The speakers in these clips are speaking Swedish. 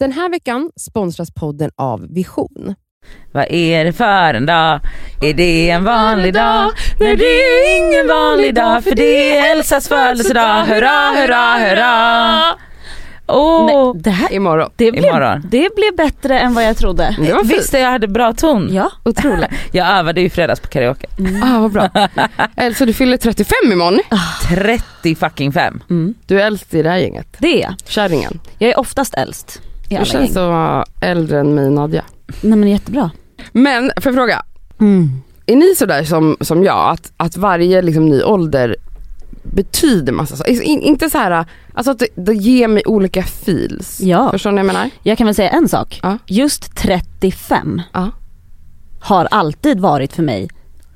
Den här veckan sponsras podden av Vision. Vad är det för en dag? Är det en vanlig dag? Nej det är ingen vanlig dag för det är Elsas födelsedag. Hurra, hurra, hurra! Åh, Nej, det, här, Imorgon. det, blev, imorgon. det blev bättre än vad jag trodde. Det var fint. Visste jag hade bra ton? Ja. Otroligt. Jag övade ju i fredags på karaoke. Ah, vad bra. Elsa, du fyller 35 imorgon. 30 fucking fem. Mm. Du är äldst i det här gänget. Det är jag. Kärringen. Jag är oftast äldst Du känns så äldre än mig Nadja. Nej men jättebra. Men, för fråga. Är ni sådär som, som jag, att, att varje liksom, ny ålder betyder massa saker? In, inte så här, alltså att det, det ger mig olika feels. Ja. Förstår ni vad jag menar? Jag kan väl säga en sak. Ja. Just 35 Ja. har alltid varit för mig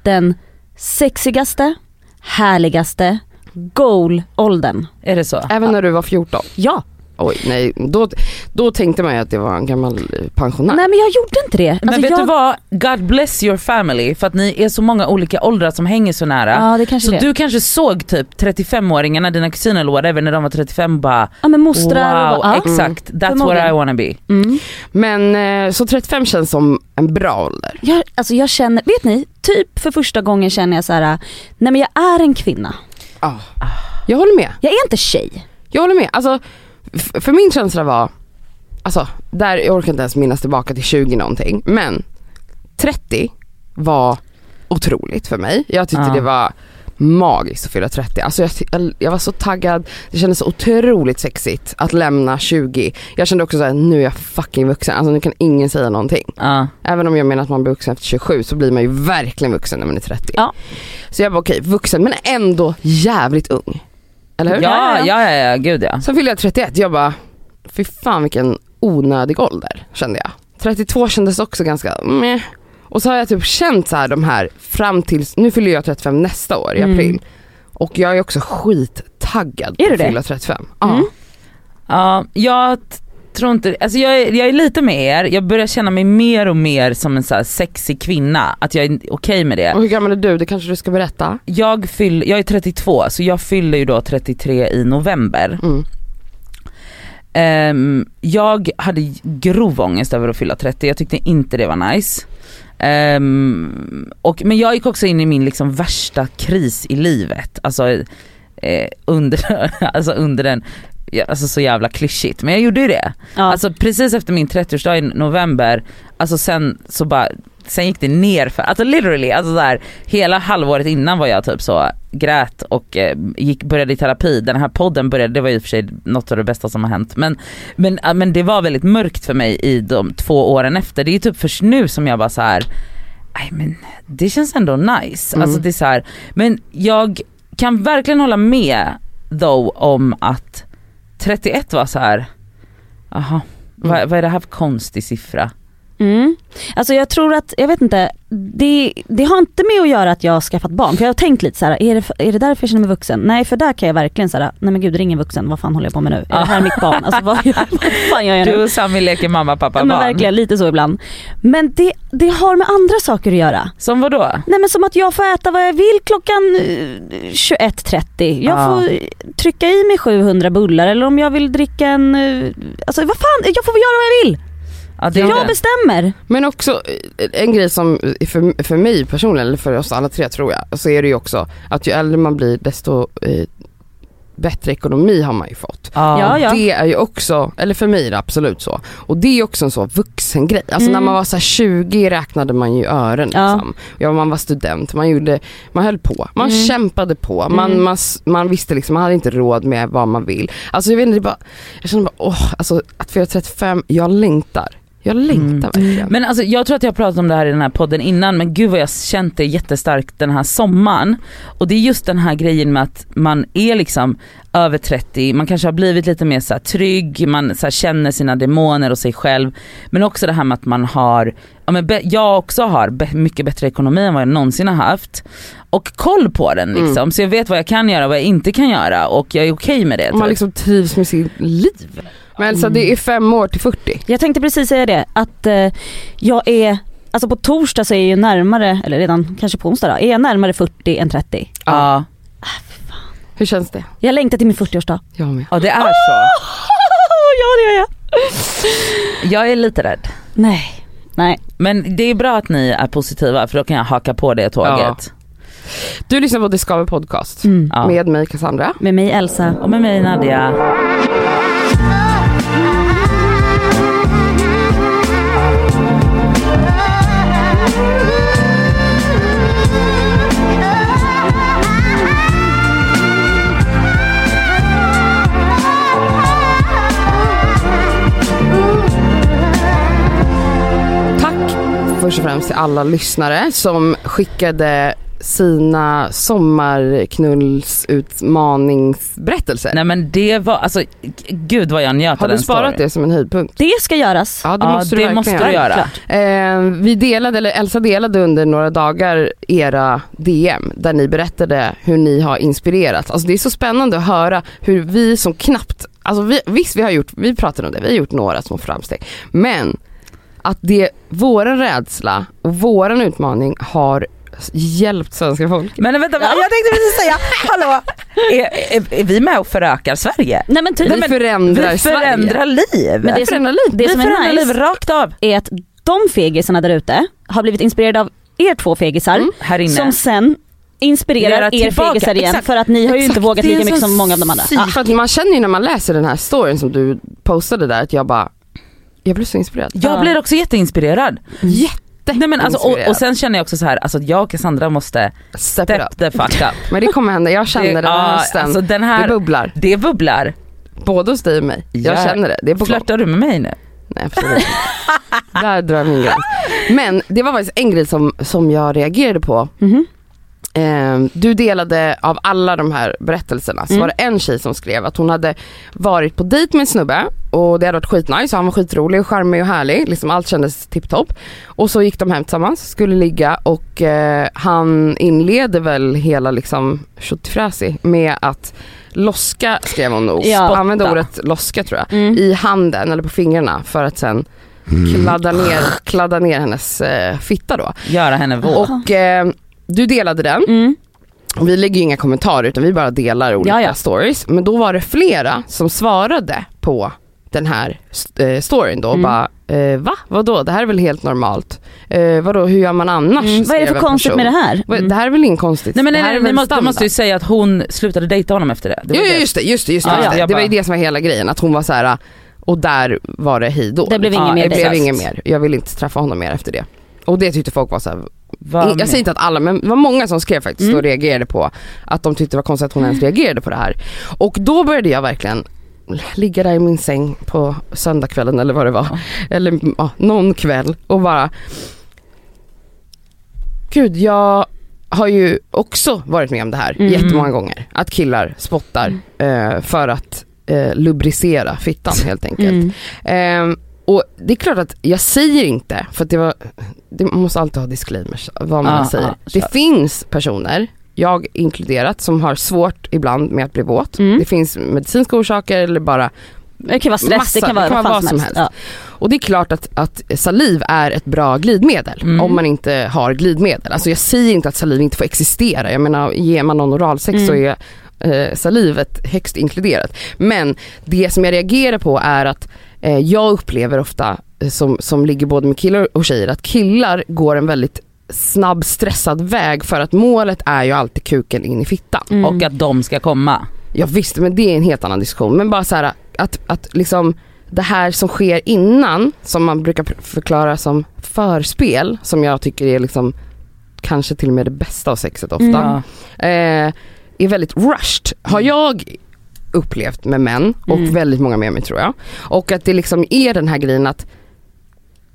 den sexigaste, härligaste goal-åldern. Är det så? Även när du var 14? Ja. Oj nej, då, då tänkte man ju att det var en gammal eh, pensionär. Nej men jag gjorde inte det. Men Alltså, vet jag... du vad? God bless your family för att ni är så många olika åldrar som hänger så nära. Ja det kanske Så det. du kanske såg typ 35-åringarna, dina kusiner eller whatever när de var 35 bara ja men mostrar wow, och, ja. exakt that's what. I wanna be. Mm. Men eh, så 35 känns som en bra ålder. Jag, alltså jag känner, vet ni, typ för första gången känner jag så här: nej men jag är en kvinna. Ah. Jag håller med. Jag är inte tjej. Jag håller med. Alltså, för min känsla var, alltså där, jag orkar inte ens minnas tillbaka till 20 någonting, men 30 var otroligt för mig. Jag tyckte Ja. det var magiskt att fylla 30. Alltså jag, jag, jag var så taggad, det kändes så otroligt sexigt att lämna 20. Jag kände också såhär, nu är jag fucking vuxen, alltså nu kan ingen säga någonting. Ja. Även om jag menar att man blir vuxen efter 27 så blir man ju verkligen vuxen när man är 30. Ja. Så jag var okej, vuxen men ändå jävligt ung. Eller hur? Ja, ja, ja, ja, gud ja. Sen fyllde jag 31, jag bara, fy fan vilken onödig ålder kände jag. 32 kändes också ganska meh. Och så har jag typ känt så här de här fram tills, nu fyller jag 35 nästa år i Mm. april. Och jag är också skittaggad Är på att fylla 35. Ja. Mm. Ja, jag tror inte, alltså jag är, jag är lite med er, jag börjar känna mig mer och mer som en så här sexig kvinna, att jag är okej med det. Och hur gammal är du? Det kanske du ska berätta? Jag, fyll, jag är 32 så jag fyller ju då 33 i november. Mm. Ehm, jag hade grov ångest över att fylla 30, jag tyckte inte det var nice. Ehm, och, men jag gick också in i min liksom värsta kris i livet. Alltså, eh, under, alltså under den, alltså så jävla klyschigt men jag gjorde ju det. Ja. Alltså precis efter min 30-årsdag i november, alltså sen så bara Sen gick det ner för, alltså literally, alltså så här, hela halvåret innan var jag typ så grät och eh, gick, började i terapi. Den här podden började, det var i och för sig något av det bästa som har hänt. Men, men, men det var väldigt mörkt för mig i de två åren efter. Det är ju typ först nu som jag bara så här. nej men det känns ändå nice. Mm. Alltså det är så här, men jag kan verkligen hålla med though om att 31 var så här. aha, vad, vad är det här för konstig siffra? Mm. Alltså jag tror att, jag vet inte, det, det har inte med att göra att jag har skaffat barn. För jag har tänkt lite så här: är det, är det därför jag känner mig vuxen? Nej för där kan jag verkligen säga, nej men gud det är ingen vuxen, vad fan håller jag på med nu? Är det här mitt barn? Alltså vad, gör- vad fan gör jag nu? Du och Sami leker mamma, pappa, Ja, men barn. verkligen lite så ibland. Men det, det har med andra saker att göra. Som vad då? Nej men som att jag får äta vad jag vill klockan eh, 21.30. Jag Ja. får trycka i mig 700 bullar eller om jag vill dricka en, eh, alltså vad fan, jag får göra vad jag vill. Ja, det Jag det. bestämmer. Men också eh, en grej som för, för mig personligen, eller för oss alla tre tror jag, så är det ju också att ju äldre man blir desto eh, bättre ekonomi har man ju fått. Ja. Ja. Det är ju också, eller för mig är det absolut så. Och det är också en så vuxen grej. Alltså Mm. när man var så här 20 räknade man ju ören Ja. liksom. Ja, man var student, man gjorde, man höll på, man Mm. kämpade på, man, Mm. man, man visste liksom, man hade inte råd med vad man vill. Alltså jag vet inte, det bara, jag känner bara, åh, alltså att fylla 35, jag längtar. Jag längtar Mm. verkligen. Men alltså jag tror att jag har pratat om det här i den här podden innan men gud vad jag har känt det jättestarkt den här sommaren. Och det är just den här grejen med att man är liksom över 30, man kanske har blivit lite mer så här trygg, man så här känner sina demoner och sig själv. Men också det här med att man har, ja men jag också har mycket bättre ekonomi än vad jag någonsin har haft. Och koll på den liksom, Mm. så jag vet vad jag kan göra och vad jag inte kan göra och jag är okej med det. Och man typ. liksom trivs med sitt liv. Men så det är fem år till 40. Jag tänkte precis säga det, att eh, jag är, alltså på torsdag så är jag ju närmare, eller redan kanske på onsdag då, är jag närmare 40 än 30. ja. Hur känns det? Jag längtar till min 40-årsdag. Jag med. ja det är så. ja det gör jag. Jag är lite rädd. Nej. Nej. Men det är bra att ni är positiva för då kan jag haka på det tåget. Du lyssnar på Discover Podcast Mm. Ja. med mig Cassandra. Med mig Elsa. Och med mig Nadia. Först och främst till alla lyssnare som skickade sina sommarknullsutmaningsberättelser. Nej men det var, alltså gud vad jag njöt Har du sparat storyn. det som en höjdpunkt? Det ska göras. Ja det Ja, måste det du måste göra. göra. Eh, vi delade, eller Elsa delade under några dagar era DM där ni berättade hur ni har inspirerats. Alltså det är så spännande att höra hur vi som knappt, alltså vi, visst vi har gjort, vi pratade om det, vi har gjort några små framsteg. Men att det, våran rädsla och våran utmaning har hjälpt svenska folk. Men vänta, jag tänkte precis säga, hallå, är, är, är vi med och förökar Sverige? Nej men typ. Vi förändrar Vi Sverige. förändrar liv. Men det som- förändrar liv. det vi som är förändrar nice- liv rakt av. är att de fegisarna där ute har blivit inspirerade av er två fegisar Mm, Här inne. som sen inspirerar er fegisar igen exakt. för att ni har ju inte Exakt, vågat det är lika mycket som många av de andra. Ja, för att man känner ju när man läser den här storyn som du postade där att jag bara, jag blev så inspirerad. Jag Ja. blir också jätteinspirerad. Jätte Nej, men alltså, och, och sen känner jag också så här, alltså jag och Cassandra måste Step step the fuck up. Men det kommer hända, jag känner det den här hösten. alltså den det här, bubblar. det bubblar. Både hos dig och mig. Jag Ja. känner det, det är på gång. Flörtar du med mig nu? Nej absolut inte. Där drar jag min gräns. Men det var faktiskt en grej som, som jag reagerade på. Mhm. Eh, du delade av alla de här berättelserna så Mm. var det en tjej som skrev att hon hade varit på dejt med en snubbe och det hade varit skitnice, han var skitrolig, och charmig och härlig, liksom allt kändes tipptopp. Och så gick de hem tillsammans, skulle ligga och eh, han inleder väl hela liksom tjottifräsi med att loska skrev hon nog, Ja. använde ordet loska tror jag, Mm. i handen eller på fingrarna för att sen kladda ner, kladda ner hennes eh, fitta då. Göra henne våt. Och eh, du delade den, Mm. och vi lägger ju inga kommentarer utan vi bara delar olika Ja, ja. stories. Men då var det flera som svarade på den här eh, storyn då och Mm. bara eh, va? Vadå? Det här är väl helt normalt? Eh, vadå, hur gör man annars? Mm. Vad är det för konstigt person. med det här? Mm. Det här är väl inget konstigt? Nej men nej, måste, du måste ju säga att hon slutade dejta honom efter det. det, Jo, det. just det, just det, just det. Ja, det. det var ju det som var hela grejen, att hon var så här och där var det hej då. Det blev Ja, inget mer det blev inget mer. Jag vill inte träffa honom mer efter det. Och det tyckte folk var så här, jag säger inte att alla men det var många som skrev faktiskt Mm. och reagerade på att de tyckte det var konstigt att hon ens reagerade på det här. Och då började jag verkligen ligga där i min säng på söndagskvällen eller vad det var. Ja. Eller ja, någon kväll och bara Gud jag har ju också varit med om det här Mm. jättemånga gånger. Att killar spottar eh, för att eh, lubricera fittan helt enkelt. Mm. Ehm, och det är klart att jag säger inte, för att det var, det, man måste alltid ha disclaimers vad man Ja, säger. kör. det finns personer, jag inkluderat, som har svårt ibland med att bli våt. Mm. Det finns medicinska orsaker eller bara, Det kan vara stress, Massa, det kan vara vad fan som helst. Ja. och det är klart att, att saliv är ett bra glidmedel Mm. om man inte har glidmedel. Alltså jag säger inte att saliv inte får existera, jag menar ger man någon oralsex Mm. så är eh, salivet högst inkluderat. Men det som jag reagerar på är att jag upplever ofta, eh, som, som ligger både med killar och tjejer, att killar går en väldigt snabb stressad väg för att målet är ju alltid kuken in i fittan. Mm. Och att de ska komma. Ja visst men det är en helt annan diskussion. Men bara så här att, att liksom det här som sker innan, som man brukar förklara som förspel, som jag tycker är liksom kanske till och med det bästa av sexet ofta, Mm. Eh, är väldigt rushed. Har jag upplevt med män och Mm. väldigt många med mig tror jag. Och att det liksom är den här grejen att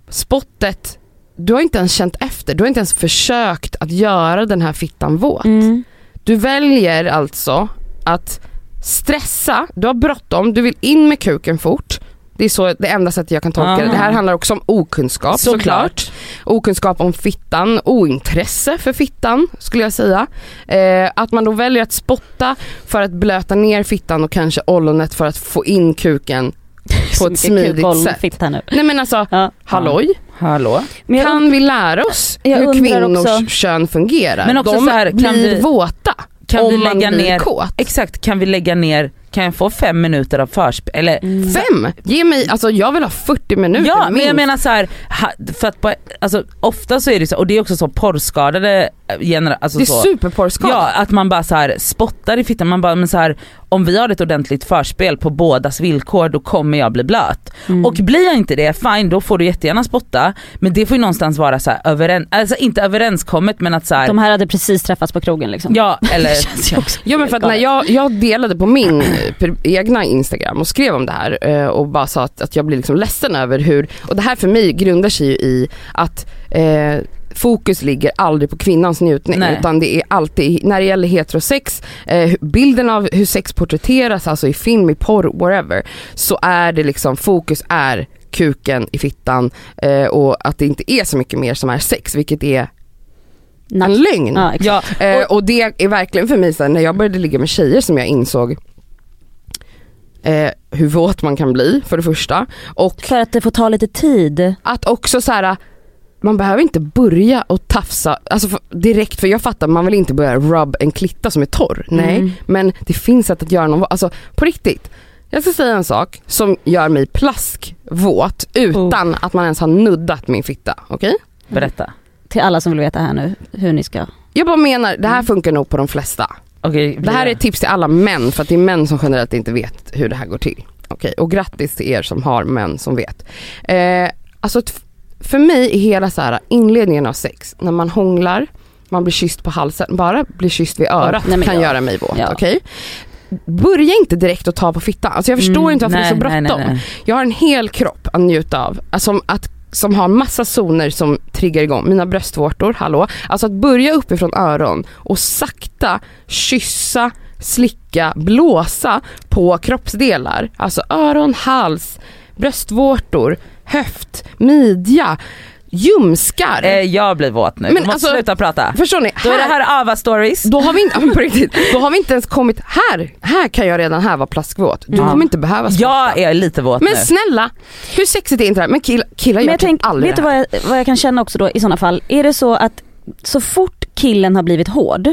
spottet, du har inte ens känt efter, du har inte ens försökt att göra den här fittan våt. Mm. Du väljer alltså att stressa, du har bråttom, du vill in med kuken fort. Det är så det enda sättet jag kan tolka det. Aha. Det här handlar också om okunskap såklart. Såklart. Okunskap om fittan, ointresse för fittan skulle jag säga. Eh, att man då väljer att spotta för att blöta ner fittan och kanske ollonet för att få in kuken på ett smidigt sätt. nu. Nej men alltså, Ja. halloj? Hallå? Kan vi lära oss hur kvinnors också- kön fungerar? Men också De så här, kan blir vi- våta Kan om vi man lägga blir ner, kåt. exakt, kan vi lägga ner kan jag få fem minuter av förspel? Eller Mm. Fem! Ge mig, alltså jag vill ha 40 minuter Ja men minst. jag menar så här, ha- för att på, alltså, ofta så är det så, och det är också så porrskadade genera- alltså det är så, superporrskada. Ja att man bara så här spottar i fittan, man bara men så här, om vi har ett ordentligt förspel på bådas villkor då kommer jag bli blöt. Mm. Och blir jag inte det, fine då får du jättegärna spotta men det får ju någonstans vara så här överen, alltså inte överenskommet men att så här, De här hade precis träffats på krogen liksom. ja eller Det känns ju också Ja men för att när jag, jag delade på min eh, egna instagram och skrev om det här eh, och bara sa att, att jag blir liksom ledsen över hur, och det här för mig grundar sig ju i att eh, fokus ligger aldrig på kvinnans njutning Nej. utan det är alltid, när det gäller heterosex, eh, bilden av hur sex porträtteras, alltså i film, i porr, whatever, så är det liksom, fokus är kuken i fittan eh, och att det inte är så mycket mer som är sex, vilket är en lögn. Ja, Eh, och det är verkligen för mig så här, när jag började ligga med tjejer som jag insåg eh, hur våt man kan bli för det första och För att det får ta lite tid. att också så här man behöver inte börja och tafsa alltså för, direkt för jag fattar man vill inte börja rub en klitta som är torr, nej Mm. men det finns sätt att göra någon, alltså på riktigt. Jag ska säga en sak som gör mig plaskvåt utan att man ens har nuddat min fitta, okej? berätta. Till alla som vill veta här nu hur ni ska. Jag bara menar, det Mm. här funkar nog på de flesta. Okej, Det här är ett tips till alla män för att det är män som generellt inte vet hur det här går till. Okej, och grattis till er som har män som vet. Eh, alltså för mig är hela så här inledningen av sex, när man hånglar, man blir kysst på halsen, bara bli kysst vid örat Nej, kan ja. göra mig våt. Ja. Okej? Börja inte direkt att ta på fittan. Alltså jag förstår Mm, inte varför det är så nej, nej, bråttom. nej, nej. Jag har en hel kropp att njuta av. Alltså, att, som har massa zoner som triggar igång. Mina bröstvårtor, hallå. Alltså att börja uppifrån öron och sakta kyssa, slicka, blåsa på kroppsdelar. Alltså öron, hals, bröstvårtor, höft, midja, ljumskar. Eh, jag blir våt nu, Men du måste alltså- sluta prata. Förstår ni? Då är det här Ava stories. då har vi inte, ja, på riktigt, då har vi inte ens kommit här. Här kan jag redan här vara plaskvåt. Du Ja. kommer inte behöva spotta. Jag är lite våt Men nu. snälla, hur sexigt är inte det här? Men kill, killar gör typ aldrig vet du här. vad jag, vad jag kan känna också då i sådana fall? Är det så att så fort killen har blivit hård,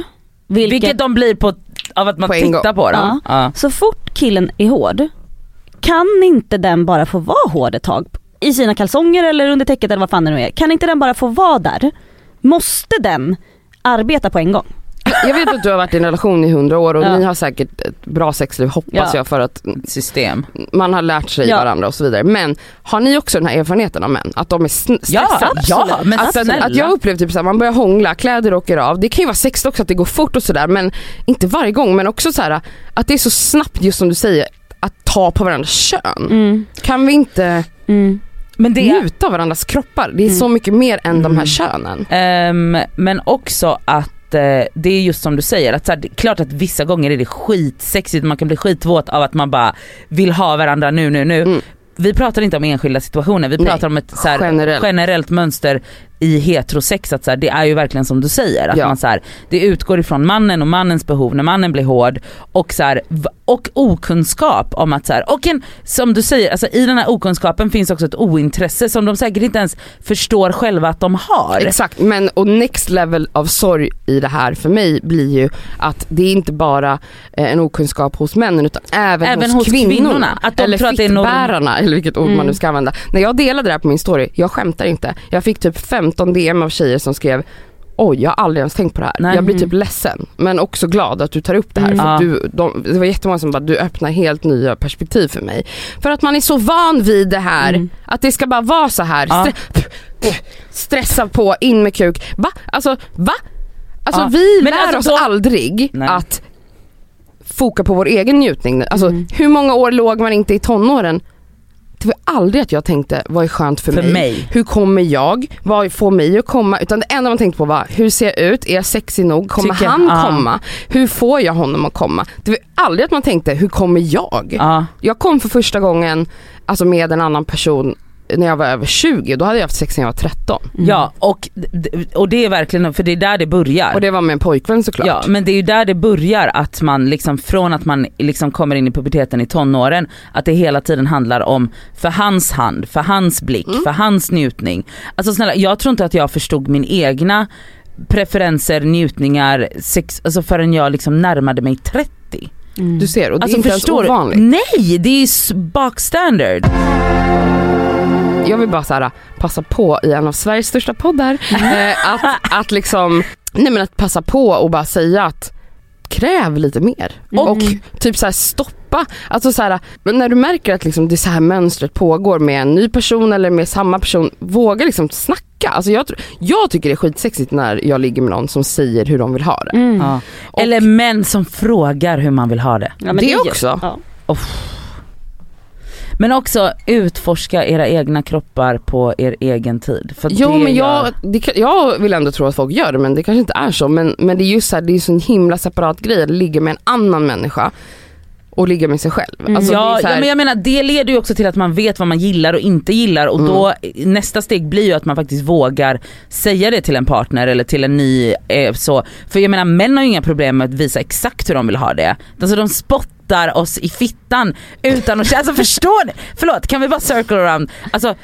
vilket, Vilket de blir på, av att man På tittar på dem. Ja. så fort killen är hård, kan inte den bara få vara hård ett tag? I sina kalsonger eller under täcket eller vad fan det nu är. Kan inte den bara få vara där? Måste den arbeta på en gång? Jag vet att du har varit i en relation i hundra år och Ja. ni har säkert ett bra sexliv hoppas Ja. jag för att System. man har lärt sig Ja. varandra och så vidare. Men har ni också den här erfarenheten av män? Att de är sn- Ja, stressade? ja men Att, snälla. att jag upplever typ såhär, man börjar hångla, kläder åker av. Det kan ju vara sexigt också att det går fort och sådär men inte varje gång men också så här att det är så snabbt just som du säger att ta på varandras kön. Mm. Kan vi inte Mm. Men det är, njuta av varandras kroppar? Det är Mm. så mycket mer än de här Mm. könen. ehm, men också att eh, det är just som du säger, att så här, det är klart att vissa gånger är det skitsexigt, man kan bli skitvåt av att man bara vill ha varandra nu nu nu. Mm. Vi pratar inte om enskilda situationer, vi Nej, pratar om ett så här, generellt. generellt mönster i heterosex. Att så här, det är ju verkligen som du säger, att Ja. man så här, det utgår ifrån mannen och mannens behov när mannen blir hård och, så här, och okunskap om att så här, och en, som du säger, alltså, i den här okunskapen finns också ett ointresse som de säkert inte ens förstår själva att de har. Exakt, men och next level av sorg i det här för mig blir ju att det är inte bara eh, en okunskap hos männen utan även, Även hos, hos kvinnorna. kvinnorna, att de eller tror att det är norm- eller vilket ord man Mm. nu ska använda. När jag delade det här på min story, jag skämtar inte. Jag fick typ 15 DM av tjejer som skrev Oj jag har aldrig ens tänkt på det här. Nej. Jag blir typ ledsen men också glad att du tar upp det här. Mm. För du, de, det var jättemånga som bara du öppnar helt nya perspektiv för mig. För att man är så van vid det här, Mm. att det ska bara vara så här. Ja. Stre- stressa på, in med kuk. Va? Alltså va? Alltså Ja. vi Men lär alltså oss då- aldrig Nej. att foka på vår egen njutning. Alltså Mm. hur många år låg man inte i tonåren? Det var aldrig att jag tänkte, vad är skönt för, För mig? mig. Hur kommer jag? Vad får mig att komma? Utan det enda man tänkte på var, hur ser jag ut? Är jag sexig nog? Kommer Tycker- han ja. komma? Hur får jag honom att komma? Det var aldrig att man tänkte, hur kommer jag? Ja. Jag kom för första gången alltså med en annan person när jag var över 20, då hade jag haft sex när jag var 13. Mm. Ja och, och det är verkligen, för det är där det börjar. Och det var med en pojkvän såklart. Ja men det är ju där det börjar att man liksom från att man liksom kommer in i puberteten i tonåren att det hela tiden handlar om för hans hand, för hans blick, Mm. för hans njutning. Alltså snälla jag tror inte att jag förstod min egna preferenser, njutningar, sex, alltså förrän jag liksom närmade mig 30. Mm. Du ser, och det Alltså är inte ens ovanligt. Nej det är s- bakstandard. Jag vill bara så här, passa på i en av Sveriges största poddar eh, att, att liksom, nej men att passa på och bara säga att kräv lite mer. Mm. Och typ så här stoppa, alltså så här, men när du märker att liksom det så här mönstret pågår med en ny person eller med samma person, våga liksom snacka. Alltså jag, tror- jag tycker det är skitsexigt när jag ligger med någon som säger hur de vill ha det. Mm. Ja. Och- Eller män som frågar hur man vill ha det. Ja, men Det är ju- också. Ja. Men också utforska era egna kroppar på er egen tid. För Jo men jag, det, jag vill ändå tro att folk gör det men det kanske inte är så. Men, men det är just så här, det är så en himla separat grej att ligga med en annan människa och ligga med sig själv. Mm. Alltså, ja, här, ja men jag menar det leder ju också till att man vet vad man gillar och inte gillar och Mm. då nästa steg blir ju att man faktiskt vågar säga det till en partner eller till en ny eh, så. För jag menar män har ju inga problem med att visa exakt hur de vill ha det. Alltså de spottar oss i fittan utan att alltså förstår ni? Förlåt kan vi bara circle around? Alltså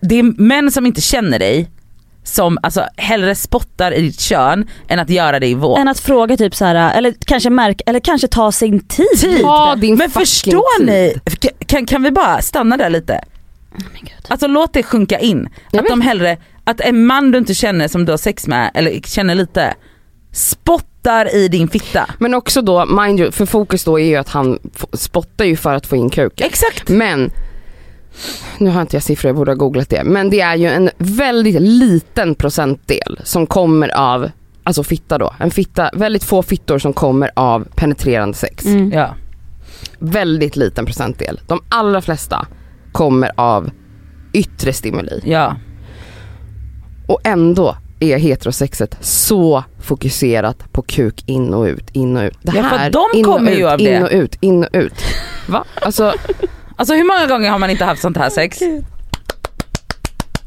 det är män som inte känner dig som alltså hellre spottar i ditt kön än att göra det i vår. Än att fråga typ så här, eller kanske märka, eller kanske ta sin tid. Tid. Ta din Men förstår tid. ni? Kan, kan vi bara stanna där lite? Gud. Alltså låt det sjunka in. Jag att vet. de hellre, att en man du inte känner som du har sex med, eller känner lite, spottar i din fitta. Men också då, mind you, för fokus då är ju att han spottar ju för att få in kuken. Exakt. Men, nu har inte jag siffror, jag borde ha googlat det. Men det är ju en väldigt liten procentdel som kommer av, alltså fitta då. En fitta, väldigt få fittor som kommer av penetrerande sex. Mm. Ja. Väldigt liten procentdel. De allra flesta kommer av yttre stimuli. ja. Och ändå är heterosexet så fokuserat på kuk in och ut, in och ut. Det Ja, här, de in och kommer ju ut, av in det. och ut, in och ut. Va? Alltså Alltså hur många gånger har man inte haft sånt här sex?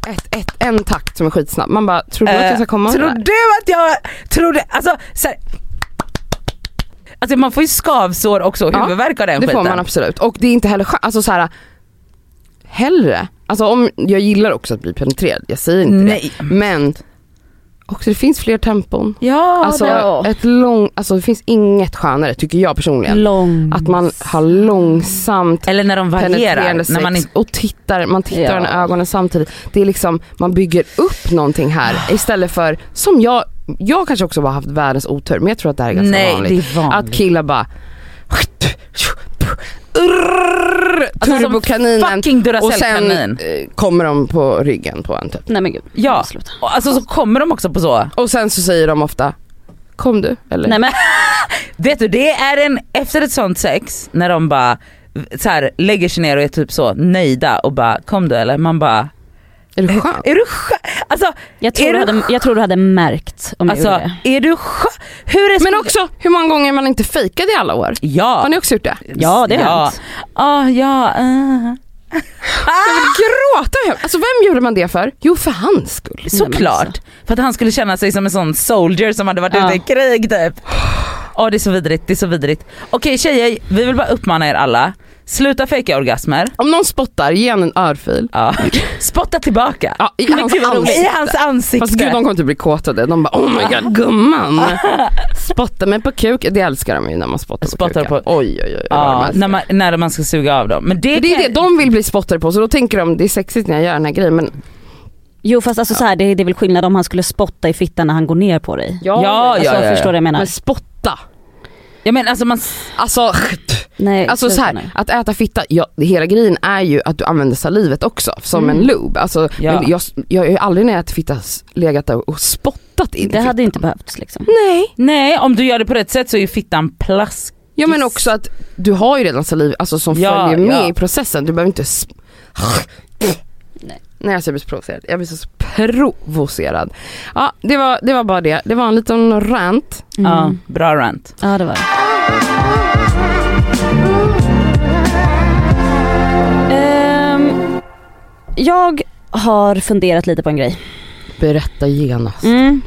ett, ett, en takt som är skitsnabb. Man bara, tror du att jag ska komma Eh, av tror det du att jag, tror du, alltså så här, Alltså man får ju skavsår också och Ja, huvudvärk av den Det skiten. får man absolut. Och det är inte heller skönt, alltså så här. Hellre, alltså om, jag gillar också att bli penetrerad, jag säger inte Nej. det. Men också det finns fler tempon. Ja, Alltså, det, ett lång, alltså det finns inget skönare tycker jag personligen. Lång. Att man har långsamt eller när de varierar. sex När man inte, och tittar, man tittar Ja. i ögonen samtidigt. Det är liksom, man bygger upp någonting här istället för, som jag, jag kanske också bara haft världens otur men jag tror att det här är ganska nej vanligt. det är vanligt. Att killar bara Alltså, Turbokaninen fucking och sen eh, kommer de på ryggen på en typ. Nej men gud. Ja, Sluta. och alltså så kommer de också på så. Och sen så säger de ofta Kom du? Eller? Nej men Vet du det är en, efter ett sånt sex när de bara så här, lägger sig ner och är typ så nöjda och bara kom du eller? Man bara är du skön? är du skön? Alltså, jag tror, Är du hade, jag tror du hade märkt om jag alltså gjorde det. är du skön? Hur är Men också hur många gånger man inte fejkade i alla år? Ja. Har ni också gjort det? Ja det har ja. hänt. Ah, ja. uh. Jag vill gråta. Alltså vem gjorde man det för? Jo för hans skull. Såklart. För att han skulle känna sig som en sån soldier som hade varit Ja. ute i krig typ. Ja det är så vidrigt, det är så vidrigt. Okej tjejer, vi vill bara uppmana er alla. Sluta fejka orgasmer. Om någon spottar, ge en örfil. Ja. Spotta tillbaka. Ja, i hans ansikte. I hans ansikte. Fast gud de kommer inte bli kåtade. De bara oh my god gumman. Spotta mig på kuk. Det älskar de ju när man spottar på Spottar kuken. på- Oj oj oj. ja, när, man, när man ska suga av dem. Men det, Men det är kan- det, de vill bli spottade på så då tänker de det är sexigt när jag gör den här grejen men Jo fast alltså så här, det, det är väl skillnad om han skulle spotta i fittan när han går ner på dig. Ja, ja, Alltså, ja, ja. Förstår du vad jag menar? men spotta. Ja, men alltså man, Alltså, Nej, alltså så här, att äta fitta, ja, hela grejen är ju att du använder salivet också som Mm. en lube. Alltså, Ja. jag, jag har ju aldrig när jag ätit fitta legat där och spottat in Det hade inte behövts liksom. Nej. nej om du gör det på rätt sätt så är ju fittan plask. Ja men också att du har ju redan saliv alltså, som Ja, följer med ja. i processen. Du behöver inte... Nej. Alltså jag blir så provocerad. Jag blir så provocerad. Ja det var, det var bara det. Det var en liten rant. Ja, Mm. bra rant. Ja det var det. Ehm, jag har funderat lite på en grej. Berätta genast. Mm.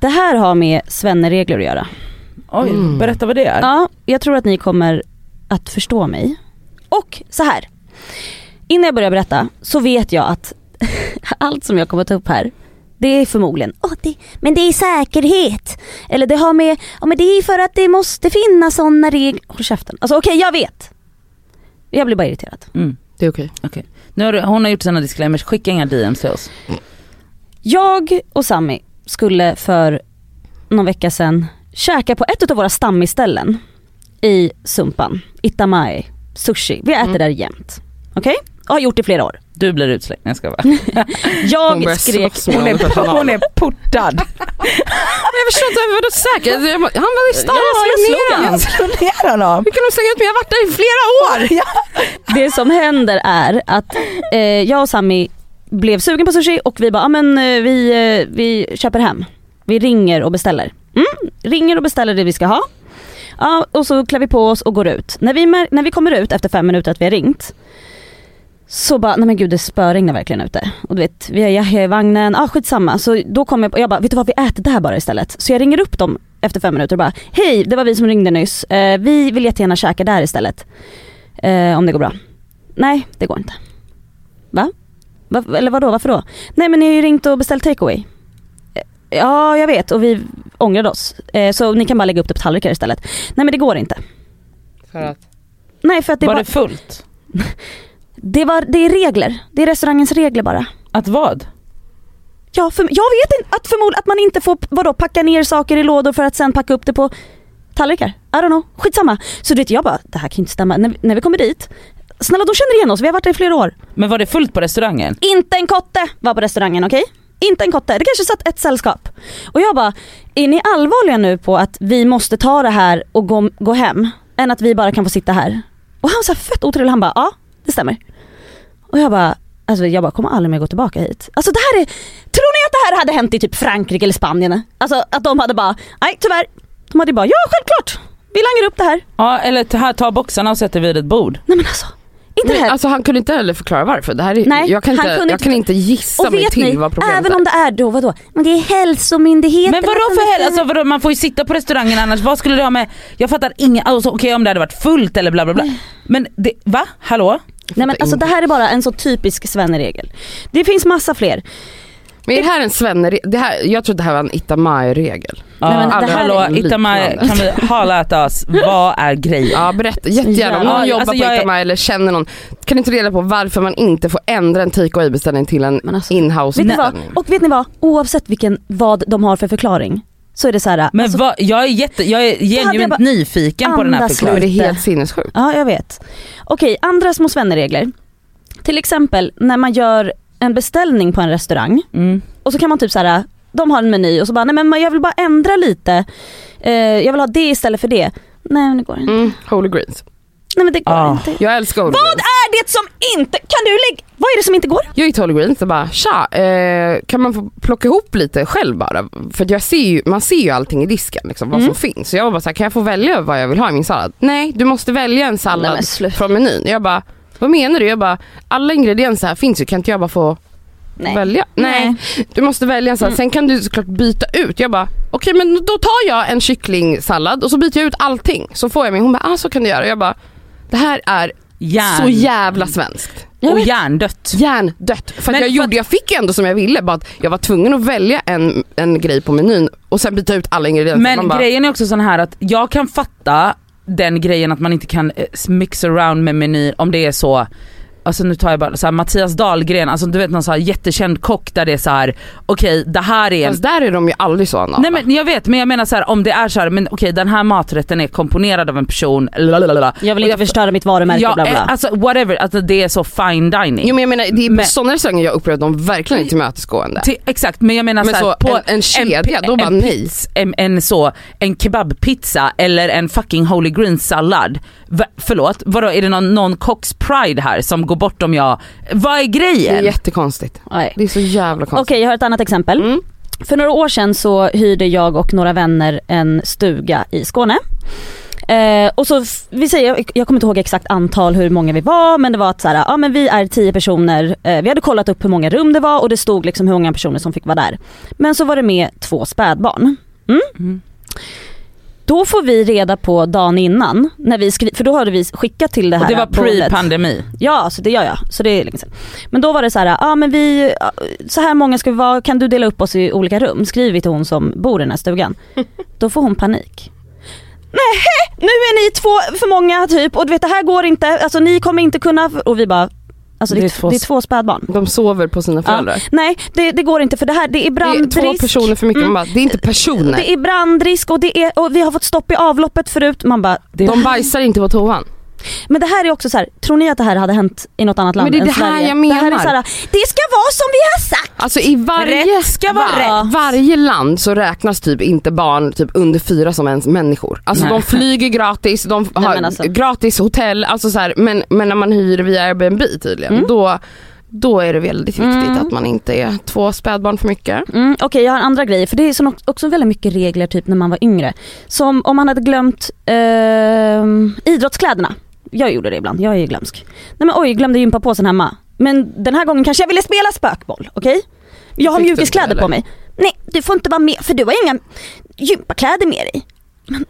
Det här har med svenneregler att göra. Oj, Mm. berätta vad det är. Ja, jag tror att ni kommer att förstå mig. Och så här. Innan jag börjar berätta så vet jag att allt som jag kommer ta upp här, Det är förmodligen, Åh, det, men det är säkerhet. Eller det har med, ja men det är för att det måste finnas sådana regler. Håll käften. Alltså okej jag vet. Jag blir bara irriterad. Mm. Det är okej. Nu har du, hon har gjort sina disclaimers, skicka inga DMs till oss. Jag och Sami skulle för någon vecka sedan käka på ett av våra stammisställen i Sumpan, Itamai, sushi. Vi äter Mm. där jämt. Okej? Och har gjort det i flera år. Du blir utslängd, jag ska. Hon Jag börjar skrek, Hon är, hon är portad. Men jag förstår inte, vadå säkert? Jag Han var i stan, Ja, jag jag slog slog ner honom. jag slog ner honom. Hur kan de slänga ut mig? Jag har varit där i flera år! det som händer är att eh, jag och Sami blev sugen på sushi och vi bara, ja men eh, vi, eh, vi köper hem. Vi ringer och beställer. Mm, ringer och beställer det vi ska ha. Ja, och så klär vi på oss och går ut. När vi, när vi kommer ut efter fem minuter att vi har ringt så bara, nej men gud det spöregnar verkligen ute. Och du vet, vi har Yahya i vagnen, ah skitsamma. Så då kommer jag på, jag bara, vet du vad vi äter där bara istället. Så jag ringer upp dem efter fem minuter och bara, hej det var vi som ringde nyss. Eh, vi vill jättegärna käka där istället. Eh, om det går bra. Nej, det går inte. Va? Va? Eller vadå, varför då? Nej men ni har ju ringt och beställt takeaway. Eh, Ja, jag vet och vi ångrade oss. Eh, så ni kan bara lägga upp det på tallrikar istället. Nej men det går inte. För att? Nej för att det, Var bara, det fullt? det, var, det är regler. Det är restaurangens regler bara. Att vad? Ja, för, jag vet inte, att förmodligen att man inte får vadå, packa ner saker i lådor för att sen packa upp det på tallrikar. I don't know, skitsamma. Så du vet jag bara, det här kan ju inte stämma. När, när vi kommer dit, snälla då känner igen oss, vi har varit där i flera år. Men var det fullt på restaurangen? Inte en kotte var på restaurangen, okej? Inte en kotte, det kanske satt ett sällskap. Och jag bara, är ni allvarliga nu på att vi måste ta det här och gå, gå hem? Än att vi bara kan få sitta här? Och han var så fett otrevlig, han bara, ja det stämmer. Och jag bara, alltså jag bara kommer aldrig mer gå tillbaka hit. Alltså det här är, tror ni att det här hade hänt i typ Frankrike eller Spanien? Alltså att de hade bara, nej tyvärr. De hade bara, ja självklart, vi langar upp det här. Ja eller ta, ta boxarna och sätter vid ett bord. Nej men alltså, inte det Men, här. alltså han kunde inte heller förklara varför. Det här är, Nej, jag kan han inte, kunde jag inte- kan inte gissa och mig vet till ni, vad problemet även är. om det är då, vadå? Men det är hälsomyndigheten. Men vadå för helvete, alltså, vadå, man får ju sitta på restaurangen annars, vad skulle det ha med, jag fattar inget, alltså, okej om det hade varit fullt eller bla bla bla. Men det, va? Hallå? Nej men alltså det här är bara en så typisk svenneregel. Det finns massa fler. Men är det här en svenne det här, Jag trodde det här var en Itamai-regel. Ja, Nej, men det hallå, är Itamar, kan vi hala at oss, vad är grejen? Ja berätta jättegärna. Om Ja, någon jobbar alltså, på jag är- Itamai eller känner någon, kan du inte reda på varför man inte får ändra en take away beställning till en alltså, inhouse beställning? Och vet ni vad? Oavsett vilken, vad de har för förklaring så är det så här. Men alltså, vad, jag är, jätte, jag är hade jag genuint bara nyfiken på den här är det förklaringen. lite. helt sinnessjukt. Ja jag vet. Okej, andra små svenneregler. Till exempel när man gör en beställning på en restaurang Mm. och så kan man typ så här. de har en meny och så bara, nej men jag vill bara ändra lite. Eh, jag vill ha det istället för det. Nej men det går inte. Mm, holy greens. Nej men det går Ah. inte. Jag älskar holy Vad greens. är det som inte, kan du lägga, vad är det som inte går? Jag gick till Holy Greens och bara tja, eh, kan man få plocka ihop lite själv bara? För jag ser ju, man ser ju allting i disken liksom, vad Mm. som finns. Så jag var bara såhär, kan jag få välja vad jag vill ha i min sallad? Nej, du måste välja en Nej, sallad sluta. från menyn. Jag bara, vad menar du? Jag bara, alla ingredienser här finns ju, kan inte jag bara få Nej. välja? Nej. Du måste välja en sallad, Mm. sen kan du såklart byta ut. Jag bara, okej men då tar jag en kycklingsallad och så byter jag ut allting. Så får jag min, hon bara, ah så kan du göra. Jag bara, det här är Järn. så jävla svenskt. Och hjärndött. Hjärndött. För Men jag, för gjorde, jag fick ju ändå som jag ville, bara att jag var tvungen att välja en, en grej på menyn och sen byta ut alla ingredienser. Men bara, grejen är också sån här att jag kan fatta den grejen att man inte kan eh, mix around med menyn om det är så Alltså nu tar jag bara så här, Mattias Dahlgren, alltså du vet någon så här jättekänd kock där det är så här: okej det här är en Fast där är de ju aldrig så Anna. Nej men jag vet men jag menar så här, om det är så här, men okej den här maträtten är komponerad av en person, lalalala. Jag vill inte förstöra mitt varumärke ja, bla bla. eh, Alltså whatever, alltså det är så fine dining. Jo men jag menar det är Men- sådana restauranger jag upplever att de verkligen är tillmötesgående. Till, exakt men jag menar Men så, så på en- en kedja, då bara en, nej. pizz- en, en så, en kebabpizza eller en fucking holy green sallad. Va, förlåt, vadå är det någon, någon kocks pride här som går bort om jag, vad är Det är grejen? jättekonstigt. Nej. Det är så jävla konstigt. Okej jag har ett annat exempel. Mm. För några år sedan så hyrde jag och några vänner en stuga i Skåne. Eh, och så, vi säger, jag- jag kommer inte ihåg exakt antal hur många vi var men det var att så här, ja men vi är tio personer, eh, vi hade kollat upp hur många rum det var och det stod liksom hur många personer som fick vara där. Men så var det med två spädbarn. Mm? Mm. Då får vi reda på dagen innan, när vi skri- för då hade vi skickat till det här Och det var pre-pandemi. Ja, så det gör jag. Så det är länge sedan. Men då var det så här, ah, men vi, så här många ska vi vara, kan du dela upp oss i olika rum? Skriver vi till hon som bor i den här stugan. Då får hon panik. Nej, nu är ni två för många typ och du vet det här går inte, alltså ni kommer inte kunna, och vi bara, alltså det, Det är, två- det är två spädbarn. De sover på sina föräldrar. Nej det, det går inte för det här, det är Det är brandrisk. två personer för mycket. Mm. Bara, det är inte personer. Det är brandrisk och, det är, och vi har fått stopp i avloppet förut. Man bara, De bajsar inte på toan. Men det här är också så här, tror ni att det här hade hänt i något annat land Men det är än det här Sverige? jag Det här är menar. så här, det ska vara som vi har sagt. Alltså i varje, Rätt ska vara var- rätt. varje land så räknas typ inte barn typ under fyra som ens människor. Alltså Nej. de flyger gratis, de har alltså. gratis hotell, alltså så här, men, men när man hyr via Airbnb tydligen, Mm. då, då är det väldigt viktigt Mm. att man inte är två spädbarn för mycket. Mm, Okej jag har andra grejer för det är också väldigt mycket regler typ när man var yngre. Som om man hade glömt ehm, idrottskläderna. Jag gjorde det ibland, jag är ju glömsk. Nej men oj, glömde gympapåsen hemma. Men den här gången kanske jag ville spela spökboll, okej? Jag har Fick mjukiskläder på mig. Nej, du får inte vara med för du har inga gympakläder med dig. Men,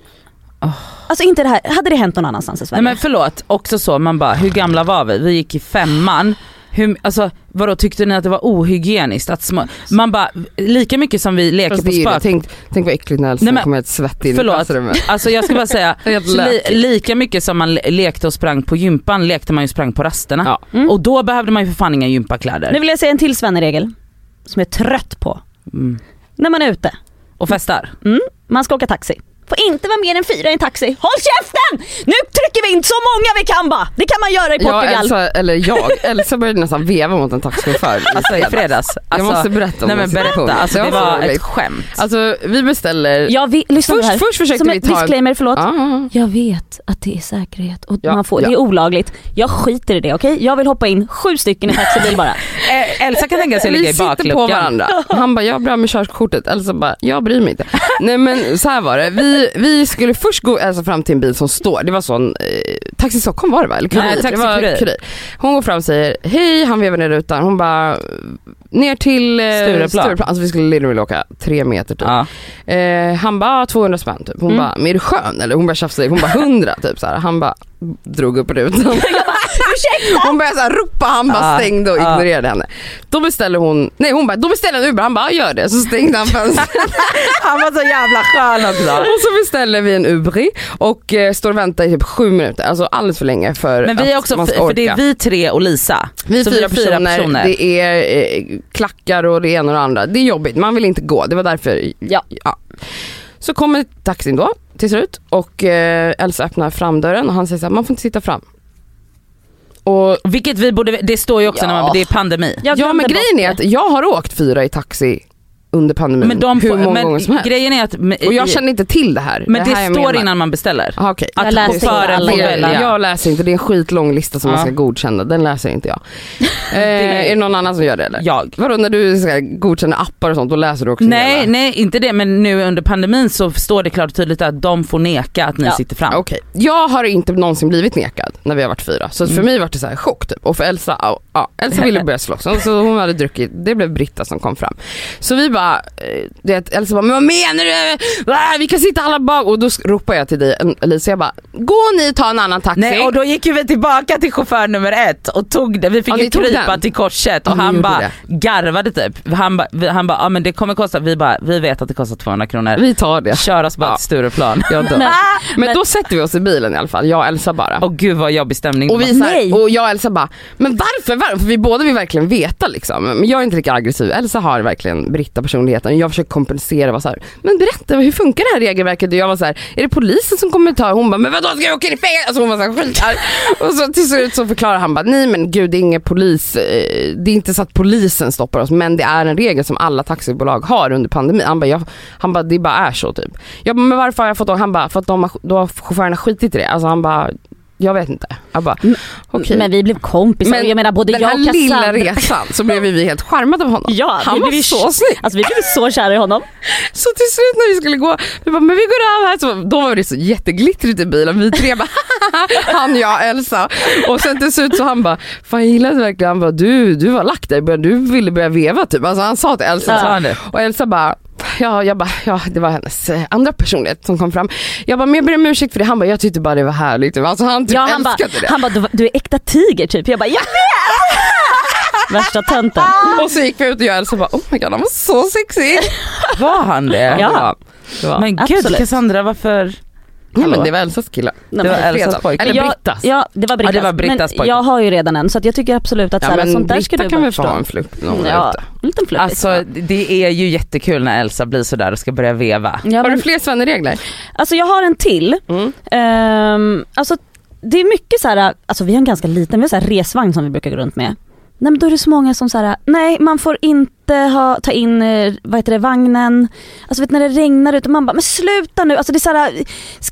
Alltså inte det här, hade det hänt någon annanstans i Sverige? Nej men förlåt, också så, man bara hur gamla var vi? Vi gick i femman. Hur, alltså vadå tyckte ni att det var ohygieniskt? Att små, man bara, lika mycket som vi leker Fast på spök. Tänk, tänk vad äckligt när Elsa kommer helt svettig in i Förlåt, klassrummet. alltså jag ska bara säga, li, lika mycket som man le- lekte och sprang på gympan lekte man ju sprang på rasterna. Ja. Mm. Och då behövde man ju för fan inga gympakläder. Nu vill jag säga en till Svenne-regel. Som jag är trött på. Mm. När man är ute. Och festar. Mm, man ska åka taxi. Får inte vara mer än fyra i en taxi. Håll käften! Nu trycker vi in så många vi kan bara. Det kan man göra i Portugal. Elsa, eller jag, Elsa började nästan veva mot en taxichaufför. Alltså i fredags. Alltså, jag måste berätta om nej men berätta, alltså, det var ett skämt. Alltså vi beställer, Ja, vi, lyssna först, här. först försökte Som vi ta disclaimer, förlåt. Ja, ja, Jag vet att det är säkerhet och Ja, man får, ja. det är olagligt. Jag skiter i det, okej? Jag vill hoppa in sju stycken i taxibil bara. Eh, Elsa kan tänka sig att Vi ligga i sitter på bakluckan. varandra. Han bara, jag har bra med körkortet. Elsa bara, jag bryr mig inte. Nej men så här var det. Vi, vi skulle först gå Elsa fram till en bil som står. Det var sån, eh, Taxi Stockholm var det va? Eller Kurir? Nej, det Taxi var Kurir. Kurir. Hon går fram och säger, hej, han vevar ner rutan. Hon bara, ner till eh, Stureplan. Alltså vi skulle literally åka tre meter typ. Ja. Eh, han bara 200 spänn typ. Hon Mm. bara, men är du skön eller? Hon bara tjafsade, hon bara 100 typ så här. Han bara drog upp rutan. Hon började så här ropa, han bara Ja, stängde och ignorerade henne. Då beställer hon, nej hon bara, då beställer en Uber, han bara gör det. Så stängde han fönstret. Han var så jävla skön också. och så beställer vi en Ubri och eh, står och väntar i typ sju minuter, alltså alldeles för länge för Men vi är att också, man ska för det är orka. vi tre och Lisa. Vi är så fyra, personer, det är eh, klackar och det ena och det andra. Det är jobbigt, man vill inte gå. Det var därför, Ja. Så kommer taxin då till slut och eh, Elsa öppnar framdörren och han säger så här, man får inte sitta fram. Och Vilket vi borde, det står ju också Ja. när man, det är pandemi. Jag ja men grejen är att jag har åkt fyra i taxi under pandemin Men de hur många men gånger som helst. grejen är att, Och jag känner inte till det här. men det, här jag står menar. innan man beställer. Aha, okej. Jag läser inte alla Det- välja. Jag läser inte, det är en skitlång lista som man Ja. ska godkänna, den läser inte jag. Eh, är det någon annan som gör det eller? Jag. Vadå när du ska godkänna appar och sånt, då läser du också Nej, hela? nej inte det men nu under pandemin så står det klart och tydligt att de får neka att ni Ja. sitter fram. Okej, jag har inte någonsin blivit nekad när vi har varit fyra. Så för Mm. mig var det så här chock typ. Och för Elsa, ja, Elsa ville börja slåss. Så hon hade druckit, det blev Britta som kom fram. Så vi bara, eh, det, Elsa bara, men vad menar du? Ah, vi kan sitta alla bak. Och då ropar jag till dig Elisa, jag bara, gå ni ta en annan taxi. Nej och då gick ju vi tillbaka till chaufför nummer ett och tog det. Vi fick Ja, ju krypa den. till korset Ja, och ni han bara garvade typ. Han bara, han bara, ja men det kommer kosta, vi bara, vi vet att det kostar 200 kronor. Vi tar det. Kör oss bara Ja. till Stureplan. Jag dör. Men- Men, då sätter vi oss i bilen i alla fall, jag och Elsa bara. Och gud vad jobbig stämning Och, vi, så här, Nej. och jag och Elsa bara, men varför? varför? För vi båda vill verkligen veta liksom. Men jag är inte lika aggressiv. Elsa har verkligen personligheten. Jag försöker kompensera. Var så här, men berätta, hur funkar det här regelverket? Och jag var så här, är det polisen som kommer ta? Hon bara, men vadå ska jag åka in i fängelse? Alltså hon var så här, skitarg. Och så till slut så förklarar han bara, nej men gud det är ingen polis. Eh, det är inte så att polisen stoppar oss men det är en regel som alla taxibolag har under pandemin. Han bara, jag, han bara det bara är så typ. Jag bara, men varför har jag fått åka? Han bara, för att de har, då har chaufförerna skitit i det. Alltså han bara, jag vet inte. Jag bara, Men- okej. Men vi blev kompisar. Men jag menar både den jag här och lilla resan så blev vi helt charmade av honom. Ja, Han vi var så snygg. Alltså vi blev så kära i honom. Så till slut när vi skulle gå, vi bara, men vi går av här. Så, då var det så jätteglittrigt i bilen. Vi tre bara, han, jag, Elsa. Och sen till slut så han bara, fan jag gillade verkligen, han bara, du, du var lack där du ville börja veva typ. Alltså han sa till Elsa Sa så. Och Elsa bara, ja, jag bara, ja det var hennes eh, andra personlighet som kom fram. Jag bara, men jag ber om ursäkt för det. Han bara, jag tyckte bara det var härligt. Alltså han typ Ja, han älskade det. han bara du, du är äkta tiger typ. Jag bara jag vet! Värsta tönten. Och så gick vi ut och jag och bara, oh my god han var så sexig. Var han det? Ja. Var, Men gud Absolut. Cassandra varför? Ja, men det var Elsas kille. Nej, Det var Elsas pojke. Eller jag, Brittas. Ja det var Brittas. Ja, det var Brittas men pojke. jag har ju redan en så att jag tycker absolut att Ja, så här, men sånt där ska du kan väl få ha en flupp någon Ja, en liten. Alltså det är ju jättekul när Elsa blir sådär och ska börja veva. ja, Har men, du fler svenneregler? alltså jag har en till. Mm. Ehm, alltså det är mycket så här, alltså vi har en ganska liten, vi har så resvagn som vi brukar gå runt med. Nej men då är det så många som här, nej man får inte ha, ta in, eh, vad heter det, vagnen. Alltså vet när det regnar ute, man bara, men sluta nu. Alltså det är så här,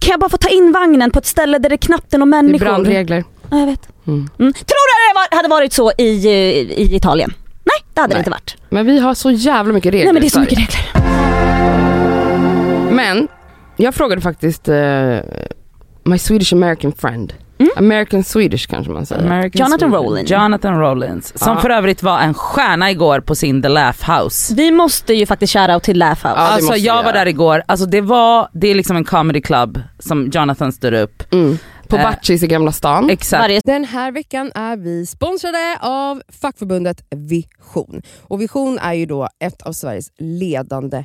kan jag bara få ta in vagnen på ett ställe där det knappt är några Det är människor? brandregler. Ja jag vet. Mm. Mm. Tror du det var- hade varit så i, eh, i Italien? Nej det hade Nej. det inte varit. Men vi har så jävla mycket regler Nej men det är så mycket regler. Men jag frågade faktiskt eh, my Swedish American friend. Mm. American Swedish kanske man säger. American Jonathan. Rollins. Jonathan Rollins. Som Ja. för övrigt var en stjärna igår på sin The Laugh House. Vi måste ju faktiskt shoutout till Laugh House. Ja, det alltså måste vi jag var där igår, alltså det var, det är liksom en comedy club som Jonathan styr upp. Mm. På Eh, Batchis i Gamla stan. Exakt. Den här veckan är vi sponsrade av fackförbundet Vision. Och Vision är ju då ett av Sveriges ledande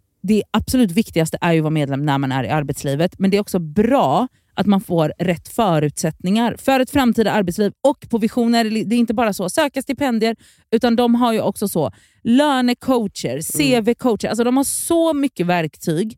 det absolut viktigaste är ju att vara medlem när man är i arbetslivet, men det är också bra att man får rätt förutsättningar för ett framtida arbetsliv. Och på Vision är det, det är inte bara så söka stipendier, utan de har ju också så lönecoacher, CV-coacher. Alltså de har så mycket verktyg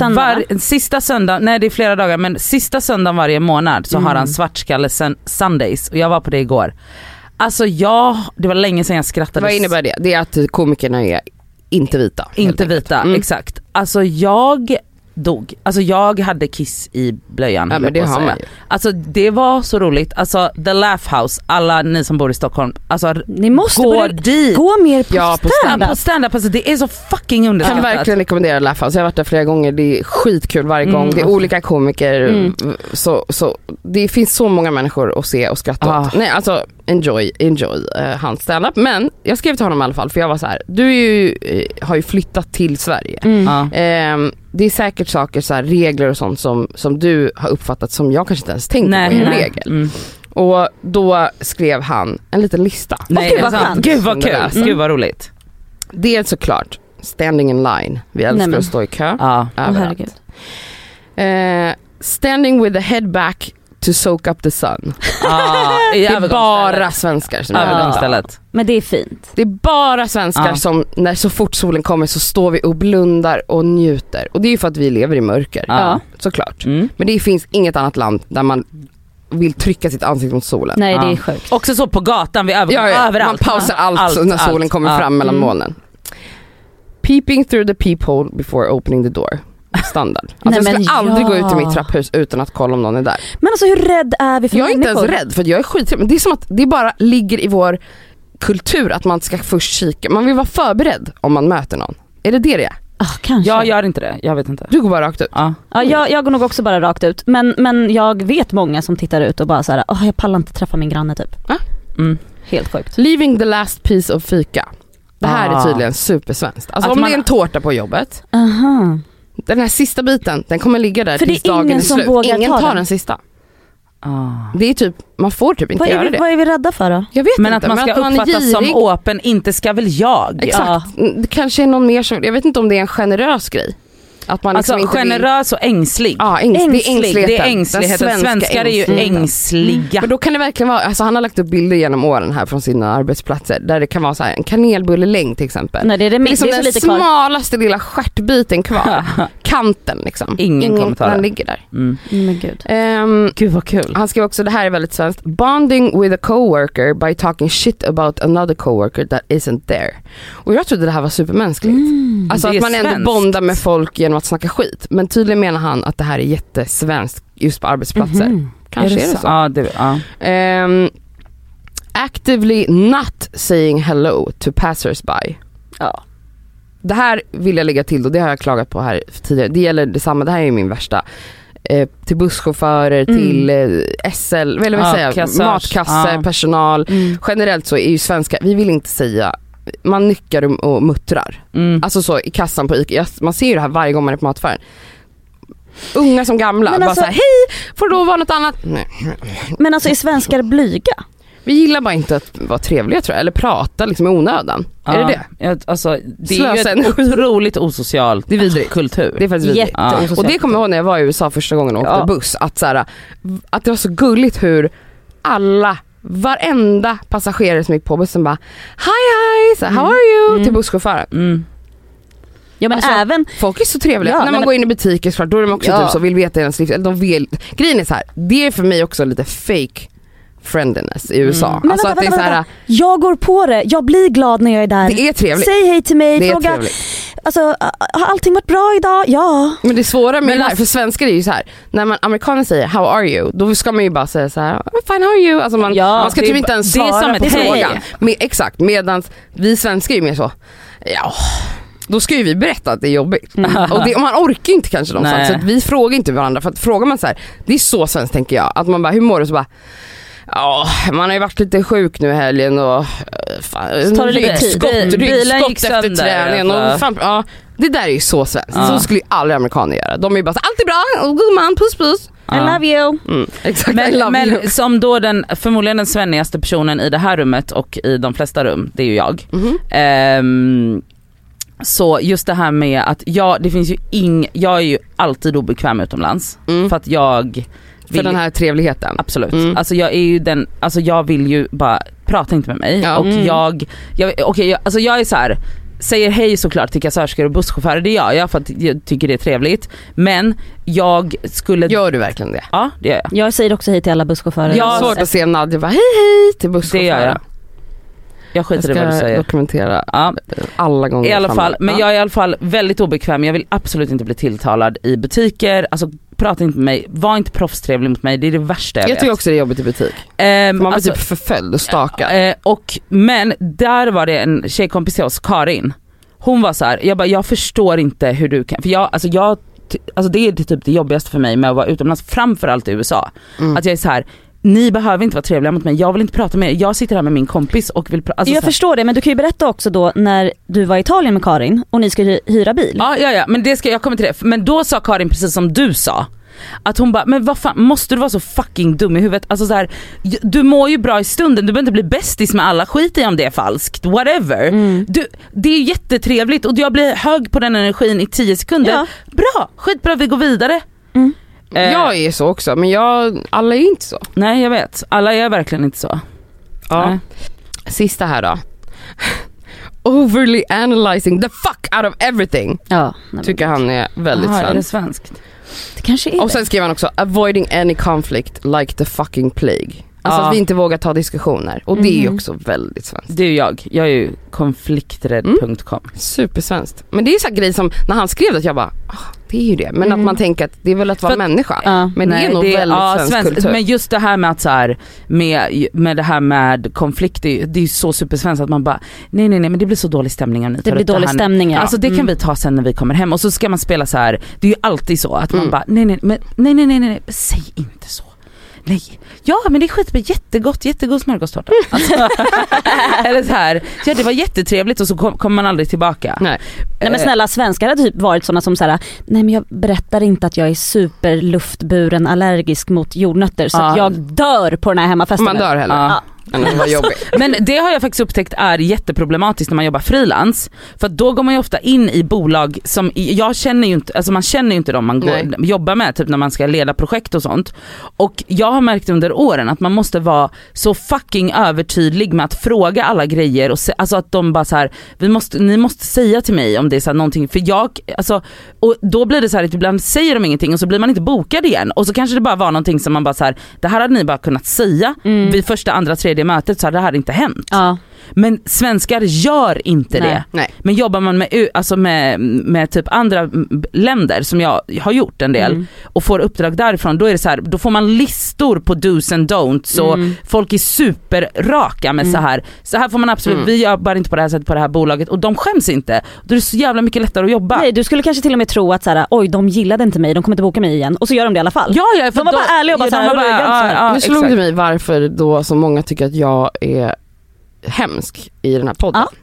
Söndag, va? Var, sista söndag, nej det är flera dagar, men sista söndagen varje månad så har han Svartskalle sun- Sundays och jag var på det igår. Alltså jag, det var länge sedan jag skrattade Vad innebär det? Det är att komikerna är inte vita. Inte vita, Mm. exakt. Alltså jag dog. Alltså jag hade kiss i blöjan. Ja men det har man ju. Alltså det var så roligt. Alltså the laugh house, alla ni som bor i Stockholm, alltså Ni måste gå börja dit. gå mer på Ja, på stand-up. på stand-up, alltså det är så fucking Jag kan underskattat. verkligen rekommendera Laugh House. Jag har varit där flera gånger. Det är skitkul varje Mm, gång. Det är alltså. olika komiker. Mm. Så, så, det finns så många människor att se och skratta Ah. åt. Nej, alltså enjoy, enjoy uh, hans standup. Men jag skrev till honom i alla fall för jag var så här. du är ju, eh, har ju flyttat till Sverige. Mm. Ehm, det är säkert saker, så här, regler och sånt som, som du har uppfattat som jag kanske inte ens tänker på är en regel. Mm. Och då skrev han en liten lista. Nej, gud, vad skönt. Gud vad kul, Mm. gud vad roligt. Dels såklart standing in line. Vi älskar Nej, att stå i kö. Ja. Överallt. herregud. Eh, standing with the head back to soak up the sun. I Det är bara svenskar som gör. Övergångsstället. Men det är fint. Det är bara svenskar Ja. som när så fort solen kommer så står vi och blundar och njuter. Och det är ju för att vi lever i mörker. Ja. Såklart. Mm. Men det finns inget annat land där man vill trycka sitt ansikte mot solen. Nej det är sjukt. Också så på gatan vid övergång, Ja, ja, överallt. Man pausar allt, Allt, när solen allt. kommer Ja. fram mellan Mm. molnen. Peeping through the peephole before opening the door. Standard. Alltså Nej, jag ska men aldrig gå ut i ja. mitt trapphus utan att kolla om någon är där. Men alltså hur rädd är vi för Jag är inte ens rädd för att jag är skiträdd. Men det är som att det bara ligger i vår kultur att man ska först kika. Man vill vara förberedd om man möter någon. Är det det det är? Ah, kanske. Jag gör inte det, jag vet inte. Du går bara rakt ut. Ja. Ja, jag, jag går nog också bara rakt ut. Men, men jag vet många som tittar ut och bara så här, "Åh, jag pallar inte träffa min granne typ. Mm. Helt sjukt. Leaving the last piece of fika. Det här Ah. är tydligen supersvenskt. Alltså Att om man- det är en tårta på jobbet, Aha. Den här sista biten, den kommer ligga där För det är tills dagen ingen är som slut. vågar Ingen ta tar den. den sista. Ah. Det är typ, man får typ inte Vad är, göra vi, det. vad är vi rädda för då? Jag vet Men inte, att man ska är uppfattas som girig. åpen, inte ska väl jag? Exakt. Mm, Det kanske är någon mer som, jag vet inte om det är en generös grej. Att man Alltså liksom vill... generös och ängslig. Ja, ängslig. det är Ängslig. ängsligheten. det är Den ängsligheten, svenska svenskar är ju ängsliga. Men då kan det verkligen vara, alltså han har lagt upp bilder genom åren här från sina arbetsplatser där det kan vara så här en kanelbullelängd till exempel. Nej det är, det, Det är liksom det är så den lite kvar. smalaste lilla stjärtbiten kvar. Kanten liksom. Ingen kommentar. Den ligger där. Mm. Mm, Men gud. Ehm, Gud vad kul. han skrev också, det här är väldigt svenskt, bonding with a coworker by talking shit about another coworker that isn't there. Och jag trodde det här var supermänskligt. Mm. Alltså Det att är man ändå svenskt. bondar med folk genom att snacka skit. Men tydligen menar han att det här är jättesvenskt just på arbetsplatser. Mhm. Kanske är det, så. Ja, det, ja. Ehm, actively not saying hello to passers-by. Ja. Det här vill jag lägga till och det har jag klagat på här tidigare. Det gäller detsamma, det här är min värsta. Eh, till busschaufförer, Mm. till eh, SL, vad vill jag Ja, säga, kassörs. matkasse, Ja. personal. Mm. Generellt så är ju svenska, vi vill inte säga, man nyckar och- muttrar. Mm. Alltså så i kassan på ICA, man ser ju det här varje gång man är på mataffären. Unga som gamla, Men bara alltså- såhär hej, får det då vara något annat? Nej. Men alltså är svenskar blyga? Vi gillar bara inte att vara trevliga tror jag, eller prata liksom i onödan. Är det det? Ja, alltså, det är Slösa ju energi. otroligt osocialt Det är vidrigt. kultur. Det är faktiskt vidrigt. Jätteosocialt. Och det kommer jag ihåg när jag var i USA första gången och åkte Ja. buss, att, så här, att det var så gulligt hur alla, varenda passagerare som gick på bussen bara Hi hi, här, how are you? Mm. till busschauffören. Mm. Ja men Alltså, även, Folk är så trevliga. Ja, när man går in i butiker såklart, då är de också Ja. typ så vill veta ens liv. Eller de vill. Grejen är så här, det är för mig också lite fake friendliness i USA. Mm. Men Alltså vänta, att det är så här, jag går på det, jag blir glad när jag är där. det är trevligt. Säg hej till mig, Det fråga, alltså har allting varit bra idag? Ja. Men det svåra med Men det här, för svenskar är ju så här, när man amerikaner säger how are you, då ska man ju bara säga så här, "I'm fine how are you? Alltså man, Ja, man ska typ inte ens svara som på hej. frågan. Med, exakt, medan vi svenskar är ju mer så, ja då ska ju vi berätta att det är jobbigt. Och, det, och man orkar inte kanske någonstans Nej. så vi frågar inte varandra för att frågar man så här, det är så svenskt tänker jag, att man bara hur mår du? Så bara Ja, man har ju varit lite sjuk nu i helgen och eh, fan, tar det lite ryggskott, ryggskott efter träningen. Och fan, ja, det där är ju så svenskt. Ja. Så skulle ju aldrig amerikaner göra. De är ju bara så, allt är bra, och gumman, puss puss. I Ja. love you. Mm, exakt, I love Men, you. men som då den förmodligen den svennigaste personen i det här rummet och i de flesta rum, det är ju jag. Mhm. Ehm, så just det här med att jag, det finns ju ing, jag är ju alltid obekväm utomlands Mm. för att jag För vill, den här trevligheten. absolut, Mm. alltså jag är ju den, alltså jag vill ju bara, prata inte med mig Ja. och Mm. jag, jag okej jag, alltså jag är så här. Säger hej såklart till kassörskor och busschaufförer, det gör jag för att jag tycker det är trevligt. Men jag skulle, Gör du verkligen det? ja det gör jag. Jag säger också hej till alla busschaufförer. Ja, Svårt att se Nadja bara hej hej till busschauffören. Det gör jag. Jag Jag skiter i vad du ska säger. dokumentera Ja. alla gånger I alla fall, men Ja. jag är i alla fall väldigt obekväm, jag vill absolut inte bli tilltalad i butiker, alltså prata inte med mig, var inte proffstrevlig mot mig, det är det värsta jag, Jag vet. tycker också det är jobbigt i butik. Ehm, Man blir alltså, typ förföljd och stakad. eh, och, men där var det en tjejkompis till oss, Karin, hon var så här, jag bara jag förstår inte hur du kan, för jag, alltså jag Alltså det är typ det jobbigaste för mig med att vara utomlands, framförallt i USA. Mm. Att jag är så här. Ni behöver inte vara trevliga mot mig, jag vill inte prata med er, jag sitter här med min kompis och vill prata. Alltså jag förstår det men du kan ju berätta också då när du var i Italien med Karin och ni skulle hyra bil. Ja, ja, ja, men det ska jag kommer till det. Men då sa Karin precis som du sa. Att hon bara, men vad fan måste du vara så fucking dum i huvudet? Alltså så här, du mår ju bra i stunden, du behöver inte bli bästis med alla, skit i om det är falskt, whatever. Mm. Du, det är jättetrevligt och jag blir hög på den energin i 10 sekunder. Ja. Bra, skitbra vi går vidare. Mm. Eh, Jag är så också men jag, alla är inte så. Nej jag vet, alla är verkligen inte så. Nej. Sista här då. Overly analyzing the fuck out of everything. Ja, nej, men Tycker han är väldigt Aha, är det svensk. svenskt? det kanske är Och sen skrev han också avoiding any conflict like the fucking plague. Alltså Ja. att vi inte vågar ta diskussioner och det är ju Mhm. också väldigt svenskt. Det är ju jag, jag är ju konflikträdd.com. Supersvenskt. Men det är ju så här grej som när han skrev det att jag bara, ah, det är ju det. Men Mm. att man tänker att det är väl att vara För människa. Ja. Men det är nog väldigt svensk svensk- kultur. Men just det här med att så här, med, med det här med konflikt, det är, det är ju så supersvenskt att man bara nej nej nej men det blir så dålig stämning om ni Det blir dålig nu." stämning ja. Alltså det kan Mm. vi ta sen när vi kommer hem och så ska man spela så här. det är ju alltid så att man Mm. bara nej nej men nej nej nej nej, nej säg inte så. Nej, ja men det är skitbra, jättegott, jättegod smörgåstårta. Alltså, eller så här, ja det var jättetrevligt och så kom- kommer man aldrig tillbaka. Nej. Nej men snälla svenskar hade typ varit sådana som såhär, nej men jag berättar inte att jag är superluftburen allergisk mot jordnötter så att Ja. jag dör på den här hemmafesten. Man dör hellre. Ja. Jobbig. Men det har jag faktiskt upptäckt är jätteproblematiskt när man jobbar frilans. För då går man ju ofta in i bolag som, jag känner ju inte, alltså man känner ju inte dem man går, jobbar med typ när man ska leda projekt och sånt. Och jag har märkt under åren att man måste vara så fucking övertydlig med att fråga alla grejer och se, alltså att de bara så här, vi måste, ni måste säga till mig om det är så här någonting för jag, alltså, och då blir det så här att ibland säger de ingenting och så blir man inte bokad igen och så kanske det bara var någonting som man bara så här, det här hade ni bara kunnat säga Mm. vid första, andra, tredje mötet så hade det här inte hänt. Ja. Men svenskar gör inte Nej. det. Nej. Men jobbar man med, alltså med, med typ andra länder som jag har gjort en del Mm. och får uppdrag därifrån då är det så här, då får man listor på dos and don'ts och Mm. folk är superraka med Mm. så här. Så här får man absolut, Mm. vi jobbar inte på det här sättet på det här bolaget och de skäms inte. Då är det så jävla mycket lättare att jobba. Nej du skulle kanske till och med tro att såhär, oj de gillade inte mig, de kommer inte boka mig igen och så gör de det i alla fall. Ja, ja, för De var då- bara ärliga och bara ja, så här, de var "Vadå, jag bara, är inte så här." ja, ja, nu slog exakt. det mig varför då så många tycker att jag är hemsk i den här podden. Ja.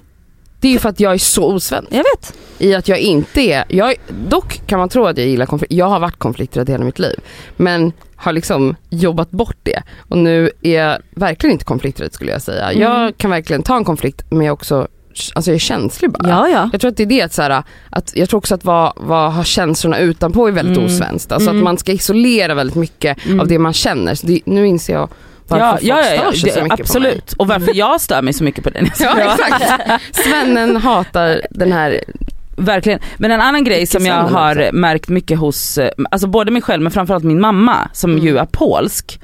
Det är ju för att jag är så osvensk. Jag vet. I att jag inte är, jag, dock kan man tro att jag gillar konflikt, jag har varit konflikträdd hela mitt liv. Men har liksom jobbat bort det. Och nu är jag verkligen inte konflikträdd skulle jag säga. Mm. Jag kan verkligen ta en konflikt men jag också, alltså jag är känslig bara. Ja ja. Jag tror att det är det att, så här, att jag tror också att vad, vad ha känslorna utanpå är väldigt Mm. osvenskt. Alltså Mm. att man ska isolera väldigt mycket Mm. av det man känner. Så det, nu inser jag varför Ja, folk ja, ja, stör sig så det, mycket på mig. absolut. Och varför jag stör mig så mycket på den. Ja exakt. Svennen hatar den här, Verkligen. Men en annan grej som jag har märkt mycket hos, eh, alltså både mig själv men framförallt min mamma som Mm. ju är polsk.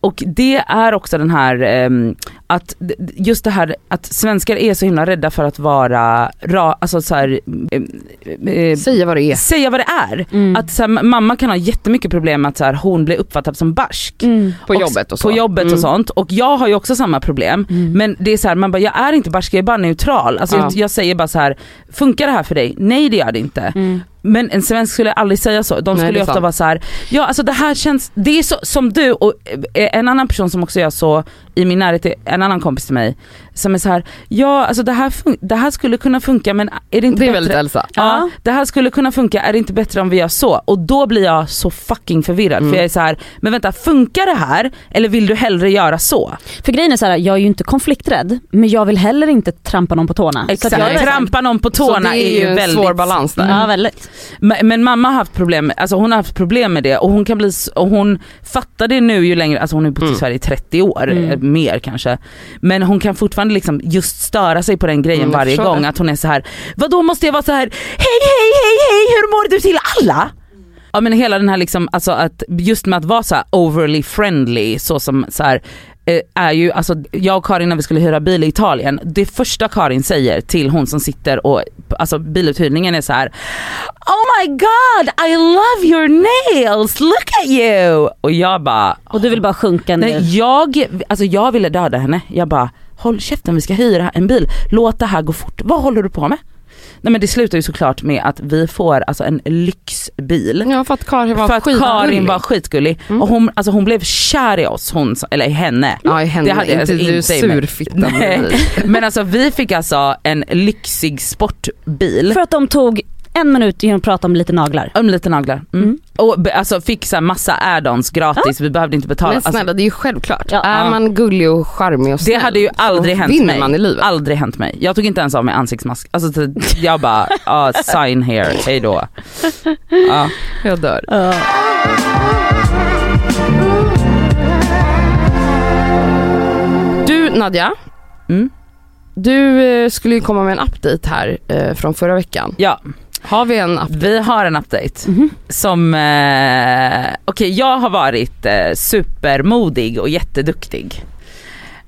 Och det är också den här, ehm, att just det här att svenskar är så himla rädda för att vara, ra, alltså så här, eh, säga vad det är. säga vad det är. Mm. Att så här, mamma kan ha jättemycket problem med att så här, hon blir uppfattad som barsk. Mm. På Och- jobbet och så. På jobbet Mm. och sånt. Och jag har ju också samma problem. Mm. Men det är så här, man bara, jag är inte barsk, jag är bara neutral. Alltså Ja. jag, jag säger bara så här, funkar det här för dig? Nej det gör det inte. Men en svensk skulle aldrig säga så. De Nej, skulle ju är ofta sant. vara så här, ja alltså det här känns, det är så som du och eh, en annan person som också gör så i min närhet, är en annan kompis till mig, som är så här, ja alltså det här, det här skulle kunna funka men är det inte Det är bättre? väldigt Elsa. Ja, det här skulle kunna funka, är det inte bättre om vi gör så? Och då blir jag så fucking förvirrad Mm. för jag är så här, men vänta funkar det här eller vill du hellre göra så? För grejen är så här, jag är ju inte konflikträdd men jag vill heller inte trampa någon på tårna. Så att Exakt, jag är trampa någon på Så tårna det är ju en väldigt svår balans där. Ja väldigt. Men, men mamma har haft problem, alltså hon har haft problem med det och hon kan bli, och hon fattar det nu ju längre, alltså hon har bott i Mm. Sverige i 30 år, Mm. eh, mer kanske. Men hon kan fortfarande liksom just störa sig på den grejen Mm, varje gång, det. att hon är så här. vad då måste jag vara så här, hej hej hej hej hur mår du till alla? Ja men hela den här liksom, alltså att just med att vara så här overly friendly så som så här är ju, alltså jag och Karin när vi skulle hyra bil i Italien, det första Karin säger till hon som sitter och, alltså biluthyrningen är så här. Oh my god I love your nails, look at you! Och jag bara, Och du vill bara sjunka ner. nej jag, alltså jag ville döda henne. Jag bara, håll käften vi ska hyra en bil, låt det här gå fort, vad håller du på med? Nej men det slutar ju såklart med att vi får alltså en lyxbil. Ja för att Karin var För att Karin skitgullig. var skitgullig Mm. och hon, alltså hon blev kär i oss, hon, eller i henne. Ja i henne, Det hade inte alltså du inte i mig. surfitta. Nej. Men alltså vi fick alltså en lyxig sportbil. För att de tog en minut genom att prata om lite naglar. Om lite naglar. Mm. Mm. Och be- alltså fick så här massa add-ons gratis, vi behövde inte betala. Men Alltså, snälla det är ju självklart. Ja. är man gullig och charmig och det snäll hade ju aldrig hänt mig. man i livet. Aldrig hänt mig. Jag tog inte ens av mig ansiktsmask. Alltså så- jag bara, ah, sign here, hejdå. Ja. Jag dör. Du Nadja, Mm. du eh, skulle ju komma med en update här eh, från förra veckan. ja, Har vi en update? vi har en update. Mhm. Som, eh, okej jag har varit eh, supermodig och jätteduktig.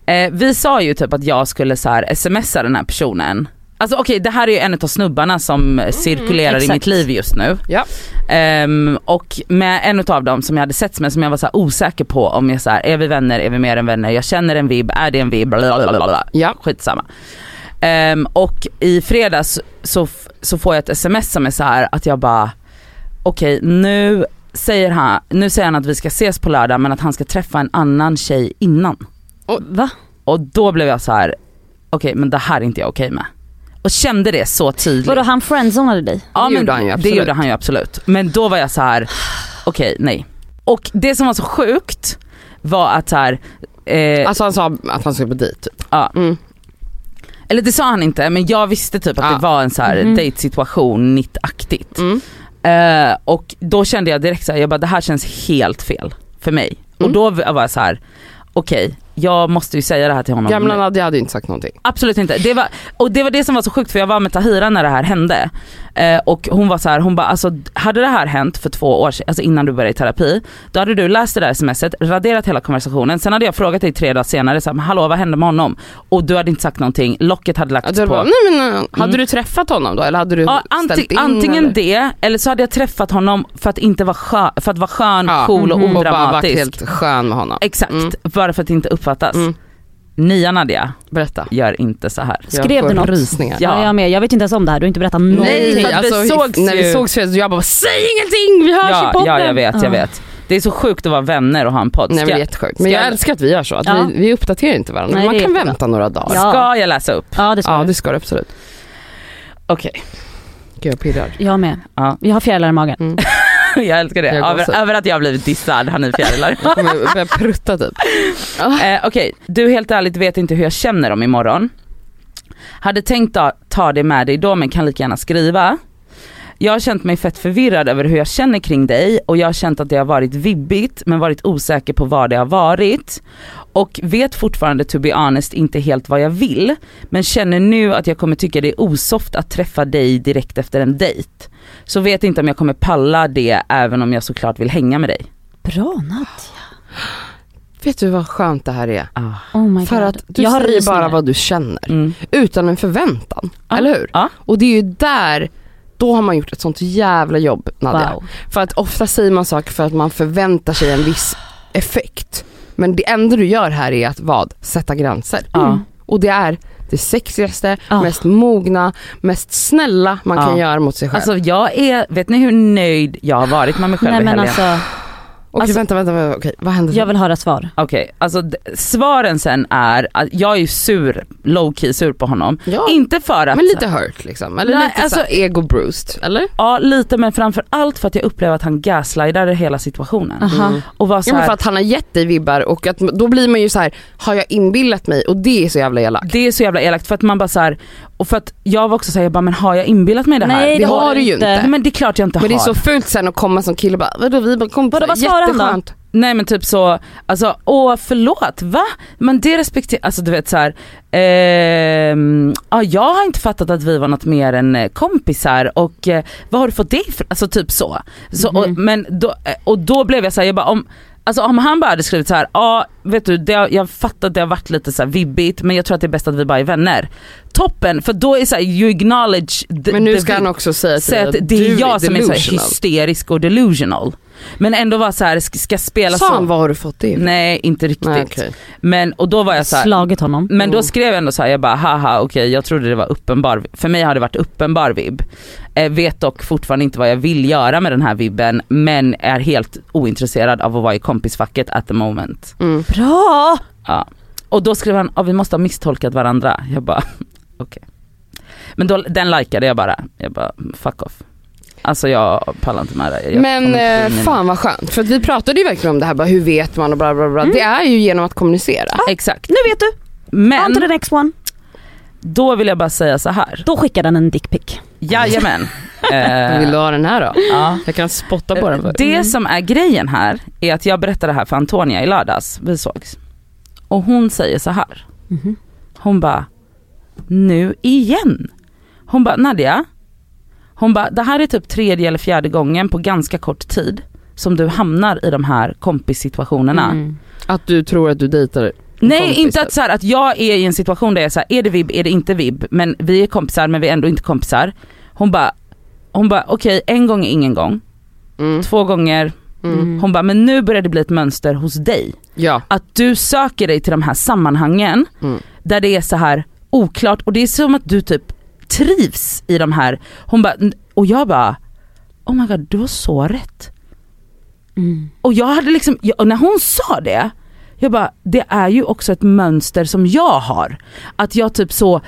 Eh, vi sa ju typ att jag skulle så här smsa den här personen Alltså okej det här är ju en av snubbarna som cirkulerar i exakt. mitt liv just nu. Ja. Ehm, och med en av dem som jag hade sett med som jag var så osäker på om jag så här, är vi vänner, är vi mer än vänner, jag känner en vibb, är det en vibb, blablabla. Ja. skitsamma. Ehm, och i fredags så, så får jag ett sms som är så här att jag bara okej nu säger han, nu säger han att vi ska ses på lördag men att han ska träffa en annan tjej innan. Va? Och då blev jag så här: okej men det här är inte jag okej med. Och kände det så tydligt. Vadå han friendzonade dig? Ja, Det men gjorde han ju Det absolut. gjorde han ju absolut. Men då var jag så här: okej nej. Och det som var så sjukt var att så här, eh, Alltså han sa att han skulle på dejt typ. ja, Mm. Eller det sa han inte men jag visste typ att Ja. det var en så här Mhm. dejtsituation, nittaktigt. Mm. Eh, och då kände jag direkt så här, jag bara det här känns helt fel för mig. Och Mm. då var jag så här: okej jag måste ju säga det här till honom Gamla. Nadja hade ju inte sagt någonting. Absolut inte. Det var, och det var det som var så sjukt för jag var med Tahira när det här hände. Eh, och hon var så här, hon bara alltså hade det här hänt för två år sedan, alltså innan du började i terapi, då hade du läst det där smset, raderat hela konversationen, sen hade jag frågat dig tre dagar senare, så här, hallå vad hände med honom? Och du hade inte sagt någonting, locket hade lagts du på. bara, nej men, eh, hade Mm. du träffat honom då eller hade du Ja, ställt anti- in? antingen eller? det, eller så hade jag träffat honom för att inte vara skön, för att vara skön, Ja, cool och mhm. Och bara varit odramatisk. helt skön med honom. Exakt, Mm. bara för att inte uppfattas. Mm. Nya Nadia Berätta. gör inte så här. Skrev du något? Rysningar. Ja. Ja. jag med, jag vet inte ens om det här, du har inte berättat någonting. Nej, för att vi alltså, sågs när vi ju. sågs fredags jag bara säg ingenting, vi hörs Ja, i podden. ja jag vet, jag Ja. vet. Det är så sjukt att vara vänner och ha en podd. Nej men det är jättesjukt. Men jag jag- älskar att vi gör så, att Ja. vi, vi uppdaterar inte varandra. Nej, Man kan vänta några dagar. Ja. ska jag läsa upp? Ja det ska Ja du. det ska du absolut. Okej, Gud jag pirrar. Jag med. Ja. Jag har fjärilar i magen. Mm. jag älskar det. Jag Över, över att jag har blivit dissad har ni fjärilar. Jag kommer börja prutta typ. eh, Okej, du helt ärligt vet inte hur jag känner om imorgon. Hade tänkt ta, ta det med dig då men kan lika gärna skriva. Jag har känt mig fett förvirrad över hur jag känner kring dig och jag har känt att det har varit vibbigt men varit osäker på vad det har varit. Och vet fortfarande to be honest inte helt vad jag vill. Men känner nu att jag kommer tycka det är osoft att träffa dig direkt efter en dejt. Så vet inte om jag kommer palla det även om jag såklart vill hänga med dig. Bra Nadja. Vet du vad skönt det här är? Ah. Oh my För att du jag säger rysningar. bara vad du känner. Mm. Utan en förväntan. Ja. Eller hur? Ja. Och det är ju där, då har man gjort ett sånt jävla jobb Nadja. Wow. För att ofta säger man saker för att man förväntar sig en viss effekt. Men det enda du gör här är att vad? Sätta gränser. Ja. Och det är det sexigaste, Ah. mest mogna, mest snälla man kan Ja. göra mot sig själv. Alltså jag är, vet ni hur nöjd jag har varit med mig själv Nej men helgen? alltså, okej alltså- vänta, vänta, vänta, okej vad händer jag sen? vill höra svar. Okej, alltså d- svaren sen är att jag är sur, low key sur på honom. Ja, Inte för att, men lite hurt liksom, eller Nej, lite alltså- så här ego bruised, eller? ja lite men framför allt för att jag upplever att han gaslightade hela situationen. Mm. Och var så Ja, men här, för att han har gett dig vibbar och att, då blir man ju så här: har jag inbillat mig? Och det är så jävla elakt. det är så jävla elakt för att man bara så här, och för att jag var också såhär, jag bara men har jag inbillat mig det här? Nej det har du ju inte. Nej, men det är klart jag inte Men det är har. så fult sen att komma som kille och bara vadå vi bara kompisar, Vadå, vad svarar han då? jätteskönt. Nej men typ så, alltså åh förlåt va? Men det respekterar, alltså du vet så här, ehm, ja jag har inte fattat att vi var något mer än eh, kompisar och eh, vad har du fått det ifrån? Alltså typ så. så och, Mhm. men då, eh, och då blev jag så här, jag bara om Alltså om han bara hade skrivit så här, ja vet du det, har- jag fattar att det har varit lite så här vibbigt men jag tror att det är bäst att vi bara är vänner. Toppen, för då är det så här, you acknowledge the, Men nu the ska han också säga till att att det är du jag som är så hysterisk och delusional. Men ändå var så här, ska, spela Sa så. han var har du fått det? Nej inte riktigt. Nej, okej. Men och då var jag så här, Slagit honom. men då Mm. skrev jag ändå så här, jag bara haha okej jag trodde det var uppenbar, för mig har det varit uppenbar vibb. Eh, vet dock fortfarande inte vad jag vill göra med den här vibben men är helt ointresserad av att vara i kompisfacket at the moment. Mm. Bra! Ja. Och då skrev han, vi måste ha misstolkat varandra. Jag bara okej. Men då, den likade jag bara, jag bara fuck off. Alltså jag pallar inte med det. Jag Men inte eh, fan vad skönt, för att vi pratade ju verkligen om det här, bara, hur vet man och bla bla bla. Mm. Det är ju genom att kommunicera. Exakt. Nu vet du, on to the Men next one. då vill jag bara säga så här. Då skickar den en dickpic. Jajamän. Vill du ha den här då? ja. Jag kan spotta på den för. Det som är grejen här är att jag berättade det här för Antonia i lördags, vi sågs. Och hon säger så här. Mhm. Hon bara, nu igen. Hon bara, Nadia. Hon bara, det här är typ tredje eller fjärde gången på ganska kort tid som du hamnar i de här kompissituationerna. Mm. Att du tror att du dejtar Nej inte att, så här, att jag är i en situation där jag är så här, är det vibb, är det inte vibb? Men vi är kompisar men vi är ändå inte kompisar. Hon bara, hon bara okej en gång är ingen gång, Mm. två gånger, Mm. hon bara men nu börjar det bli ett mönster hos dig. Ja. Att du söker dig till de här sammanhangen Mm. där det är så här oklart och det är som att du typ trivs i de här, hon bara, och jag bara oh my god du har så rätt. Mm. Och jag hade liksom, jag- och när hon sa det, jag bara, det är ju också ett mönster som jag har. Att jag typ så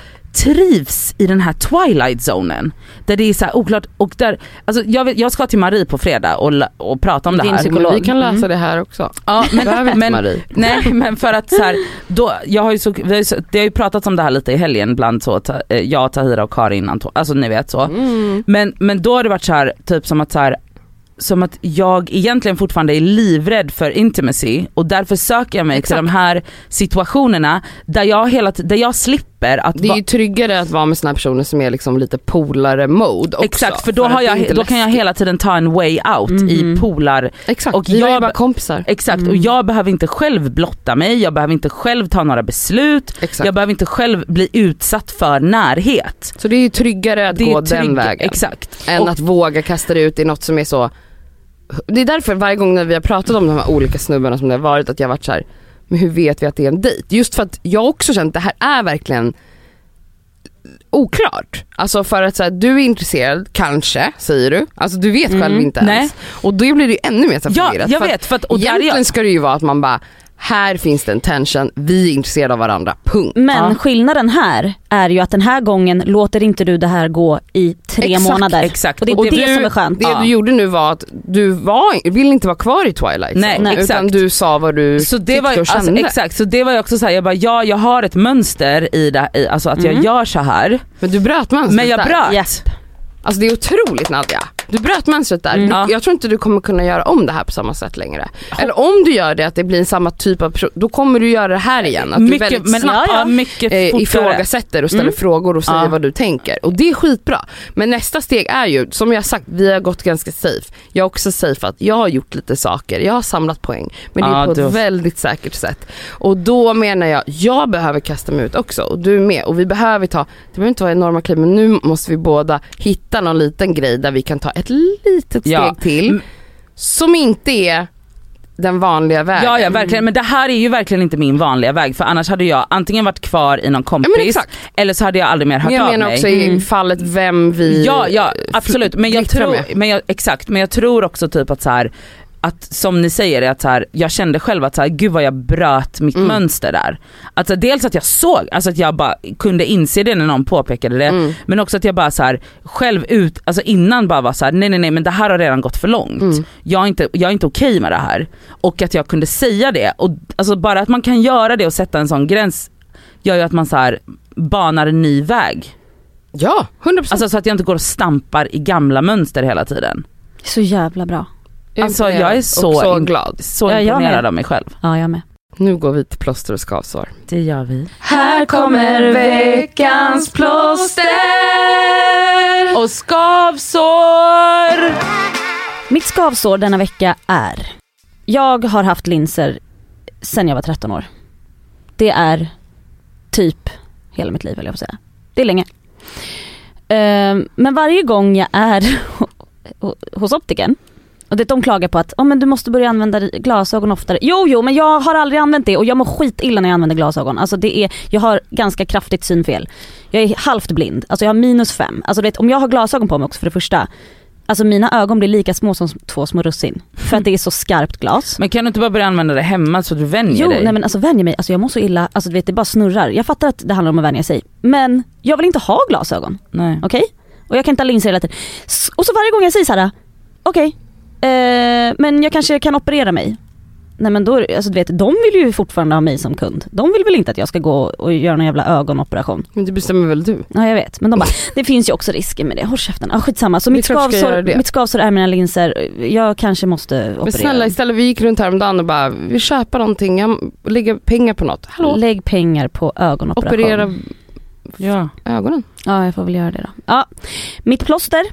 trivs i den här twilight zonen. Där det är så här oklart och där, alltså jag, vet, jag ska till Marie på fredag och, och prata om det Din här. psykolog. Vi kan läsa Mm. det här också. Ja, men, men, Marie. nej men för att så här, då, jag har ju så, vi har ju det har ju pratats om det här lite i helgen bland så, ta, eh, jag, Tahira och Karin, Anto, alltså ni vet så. Mm. Men, men då har det varit så här, typ som att så här, som att jag egentligen fortfarande är livrädd för intimacy och därför söker jag mig Exakt. till de här situationerna där jag, hela, där jag slipper att Det är ju tryggare att vara med såna här personer som är liksom lite polare mode också. Exakt för då, att har jag, då kan jag hela tiden ta en way out i Mhm. polar Exakt, och vi var ju jag- bara kompisar. Exakt och Mm. jag behöver inte själv blotta mig, jag behöver inte själv ta några beslut, Exakt. jag behöver inte själv bli utsatt för närhet. Så det är ju tryggare att Det gå den vägen. Exakt. Än Och- att våga kasta det ut i något som är så Det är därför varje gång när vi har pratat om de här olika snubbarna som det har varit att jag har varit så här, men hur vet vi att det är en dejt? Just för att jag också känt att det här är verkligen oklart. Alltså för att så här, du är intresserad, kanske, säger du. Alltså du vet själv Mm, inte nej. ens. Och då blir det ju ännu mer så här Ja förvirrat. jag För vet för att, och Egentligen jag, ska det ju vara att man bara, här finns det en tension, vi är intresserade av varandra, punkt. Men Ja. skillnaden här är ju att den här gången låter inte du det här gå i tre Exakt, månader. exakt. Och det är Och det, det- som är skönt. Det Ja. du gjorde nu var att du var, vill inte vara kvar i Twilight Nej, Zone, nej, utan exakt. du sa vad du Så det tyckte var, och alltså, kände. exakt, så det var ju också såhär, jag bara ja jag har ett mönster i det, i, alltså att jag Mm. gör så här Men du bröt mönstret men jag bröt. Japp. Alltså det är otroligt Nadja. Du bröt mönstret där. Mm. Du, Ja. jag tror inte du kommer kunna göra om det här på samma sätt längre. Eller om du gör det, att det blir samma typ av person, då kommer du göra det här igen. Att du mycket, väldigt men, snabbt ja, mycket eh, ifrågasätter och ställer Mm. frågor och säger Ja. vad du tänker. Och det är skitbra. Men nästa steg är ju, som jag sagt, vi har gått ganska safe. Jag har också safeat, jag har gjort lite saker, jag har samlat poäng. Men det är på du ett väldigt säkert sätt. Och då menar jag, jag behöver kasta mig ut också och du med. Och vi behöver ta, det behöver inte vara enorma kliv men nu måste vi båda hitta någon liten grej där vi kan ta ett litet steg Ja. till. Mm. Som inte är den vanliga vägen. Ja ja verkligen men det här är ju verkligen inte min vanliga väg för annars hade jag antingen varit kvar i någon Ja, kompis exakt. eller så hade jag aldrig mer hört Men jag av menar mig. också i Mm. fallet vem vi Ja, ja absolut men jag tror, med. men jag, exakt men jag tror också typ att så här att som ni säger, att så här, jag kände själv att så här, gud vad jag bröt mitt Mm. mönster där. Alltså dels att jag såg, alltså att jag bara kunde inse det när någon påpekade det. Mm. Men också att jag bara så här, själv ut, alltså innan bara var så här: nej nej nej men det här har redan gått för långt. Mm. Jag är inte, jag är inte okej med det här. Och att jag kunde säga det. Och alltså bara att man kan göra det och sätta en sån gräns gör ju att man så här banar en ny väg. Ja, 100%. Alltså så att jag inte går och stampar i gamla mönster hela tiden. Så jävla bra. Alltså, jag är så så glad. Så Ja, jag imponerad med. av mig själv. Ja jag med. Nu går vi till plåster och skavsår. Det gör vi. Här kommer veckans plåster! Och skavsår! Mitt skavsår denna vecka är, jag har haft linser sen jag var 13 år. Det är typ hela mitt liv höll jag säga. Det är länge. Ehm, men varje gång jag är hos optiken och det, de klagar på att oh, men du måste börja använda glasögon oftare. Jo jo men jag har aldrig använt det och jag mår skitilla när jag använder glasögon. Alltså det är, jag har ganska kraftigt synfel. Jag är halvt blind, alltså jag har minus fem. Alltså du vet, om jag har glasögon på mig också för det första, alltså mina ögon blir lika små som två små russin. För att det är så skarpt glas. Men kan du inte bara börja använda det hemma så du vänjer Jo, dig? nej men alltså vänjer mig, alltså jag mår så illa, alltså du vet det bara snurrar. Jag fattar att det handlar om att vänja sig. Men jag vill inte ha glasögon, nej. okej? Och jag kan inte ha linser hela tiden. Och så varje gång jag säger så här: okej, eh, men jag kanske kan operera mig. Nej men då, alltså du vet, de vill ju fortfarande ha mig som kund. De vill väl inte att jag ska gå och göra någon jävla ögonoperation. Men det bestämmer väl du? Ja jag vet, men de bara, det finns ju också risker med det, håll käften. Ja skitsamma. Så mitt skavsår, mitt skavsår är mina linser, jag kanske måste operera. Men snälla istället, vi gick runt häromdagen och bara, vi köper någonting, jag lägger pengar på något. Hallå? Lägg pengar på ögonoperation. Operera Ja. ögonen. Ja jag får väl göra det då. Ja, mitt plåster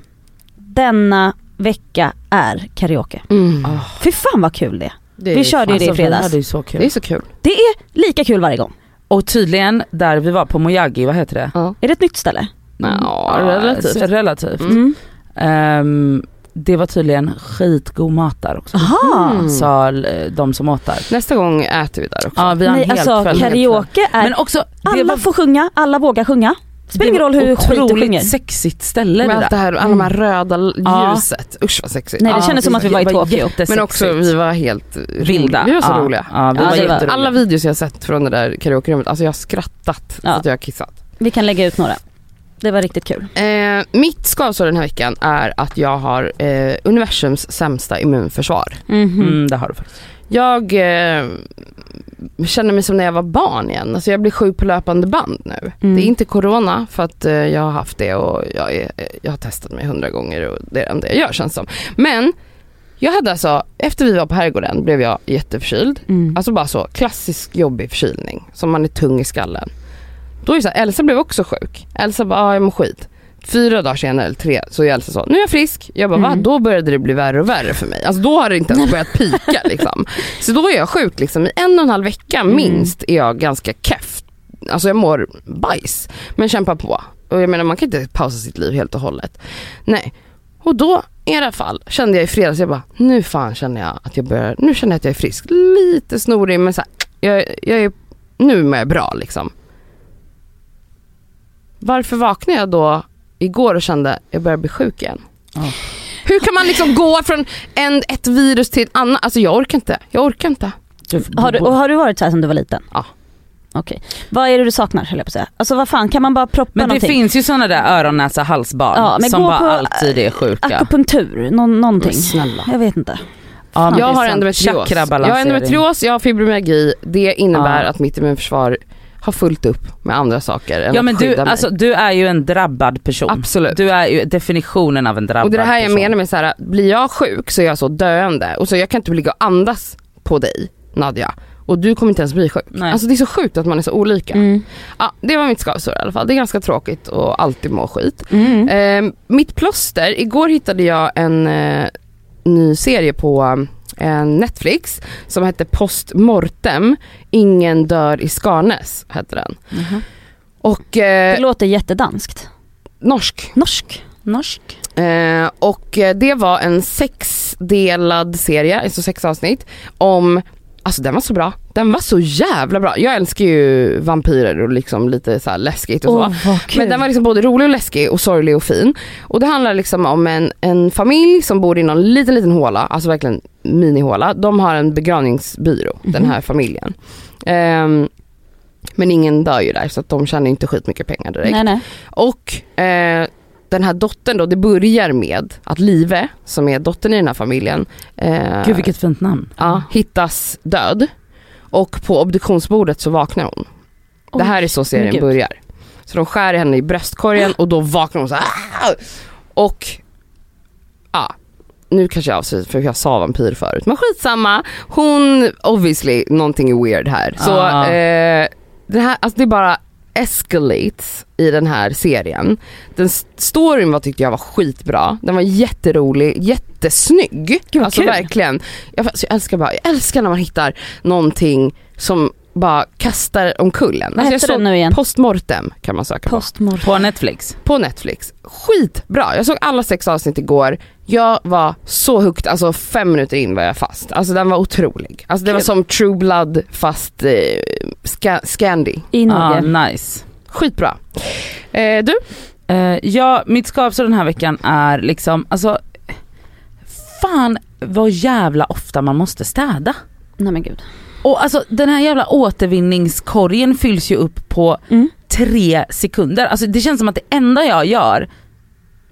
denna vecka är karaoke. Mm. Ah. Fy fan vad kul det är. Det är Vi körde ju det i Alltså, fredags. hade ju så kul. Det är så kul. Det är lika kul varje gång. Och tydligen där vi var på Mojagi, vad heter det? Ja. Är det ett nytt ställe? Ja, relativt. relativt. Mm. Ehm, det var tydligen skitgod mat där också. Aha. Mm. Sa eh, de som åt där. Nästa gång äter vi där också. Ja vi har en Nej helt alltså kväll. karaoke är, Men också, det alla var, får sjunga, alla vågar sjunga. Spelar ingen roll hur skit du sjunger. sexigt ställe Med det allt det där. här, alla de här röda Ja. ljuset. Usch vad sexigt. Nej det Ja, kändes som att vi var i Tokyo. Men också vi var helt vilda. Vi var så ja. roliga. Ja, vi var det var- jätteroliga. Alla videos jag har sett från det där karaokerummet, alltså jag har skrattat Ja. så att jag har kissat. Vi kan lägga ut några. Det var riktigt kul. Eh, mitt skavsår den här veckan är att jag har eh, universums sämsta immunförsvar. Mhm. Mm, det har du faktiskt. Jag eh, känner mig som när jag var barn igen. Alltså jag blir sjuk på löpande band nu. Mm. Det är inte corona för att eh, jag har haft det och jag, är, jag har testat mig hundra gånger och det är det enda jag gör känns som. Men jag hade alltså, efter vi var på herrgården blev jag jätteförkyld. Mm. Alltså bara så klassisk jobbig förkylning som man är tung i skallen. Då är det så här, Elsa blev också sjuk. Elsa bara, ah, jag mår skit. Fyra dagar senare, eller tre, så är Elsa så, nu är jag frisk. Jag bara, va? Mm. Då började det bli värre och värre för mig. Alltså då har det inte ens börjat pika liksom. Så då är jag sjuk liksom. I en och en halv vecka Mm. minst är jag ganska keff. Alltså jag mår bajs. Men kämpar på. Och jag menar man kan inte pausa sitt liv helt och hållet. Nej. Och då i alla fall kände jag i fredags, jag bara, nu fan känner jag att jag börjar, nu känner jag att jag är frisk. Lite snorig men så här, jag, jag är, nu mår jag bra liksom. Varför vaknade jag då igår och kände att jag börjar bli sjuk igen? Ja. Hur kan man liksom gå från en, ett virus till ett annat? Alltså jag orkar inte. Jag orkar inte. Du, Har, du, och har du varit så här sedan du var liten? Ja. Okej. Vad är det du saknar höll jag på att säga? Alltså vad fan, kan man bara proppa men det någonting? finns ju sådana där öron, näsa, halsbarn Ja, som bara på, alltid är sjuka. Akupunktur, Nå- någonting. Men snälla. Jag vet inte. Ja, Jag har endometrios. Jag har endometrios, jag har fibromyalgi. Det innebär Ja. att mitt immunförsvar har fullt upp med andra saker än Ja att men du, skydda mig. alltså, du är ju en drabbad person. Absolut. Du är ju definitionen av en drabbad Och det är det här jag person. menar med så här, blir jag sjuk så är jag så döende och så jag kan inte ligga och andas på dig Nadja och du kommer inte ens bli sjuk. Nej. Alltså det är så sjukt att man är så olika. Mm. Ja, det var mitt skavsår i alla fall. Det är ganska tråkigt och alltid må skit. Mm. Eh, mitt plåster, igår hittade jag en eh, ny serie på Netflix som hette Post Mortem, Ingen dör i Skarnäs hette den. Mhm. Och eh, Det låter jättedanskt. norsk. Norsk. Norsk. Eh, och eh, det var en sexdelad serie, alltså sex avsnitt om Alltså den var så bra, den var så jävla bra. Jag älskar ju vampyrer och liksom lite så läskigt och så. Vad kul. Men den var liksom både rolig och läskig och sorglig och fin. Och det handlar liksom om en, en familj som bor i någon liten liten håla, alltså verkligen minihåla. De har en begravningsbyrå, den här familjen. Ehm, men ingen dör ju där så att de tjänar inte skitmycket pengar direkt. Nej nej. Och eh, den här dottern då, det börjar med att Live, som är dottern i den här familjen, eh, Gud vilket fint namn. ja, hittas död. Och på obduktionsbordet så vaknar hon. det här är så serien gud. börjar. Så de skär henne i bröstkorgen och då vaknar hon så här. Och ja, nu kanske jag avslöjar för jag sa vampyr förut, men skitsamma. Hon, obviously, någonting är weird här. Så Ah. eh, det här, alltså det är bara escalates i den här serien. Den storyn var, tyckte jag var skitbra, den var jätterolig, jättesnygg. Gud, alltså kul. verkligen. Jag, alltså, jag, älskar bara, jag älskar när man hittar någonting som bara kastar omkull en. Vad Alltså, heter den nu igen? Postmortem kan man söka på. Postmortem. På Netflix. På Netflix. Skitbra. Jag såg alla sex avsnitt igår. Jag var så hooked, alltså fem minuter in var jag fast. Alltså den var otrolig. Alltså det var som True Blood fast eh, ska, Scandi. I Norge. nice. Skitbra. Eh, du? Eh, ja, mitt skavsår den här veckan är liksom, alltså fan vad jävla ofta man måste städa. Nej men gud. Och alltså den här jävla återvinningskorgen fylls ju upp på Mm. tre sekunder. Alltså det känns som att det enda jag gör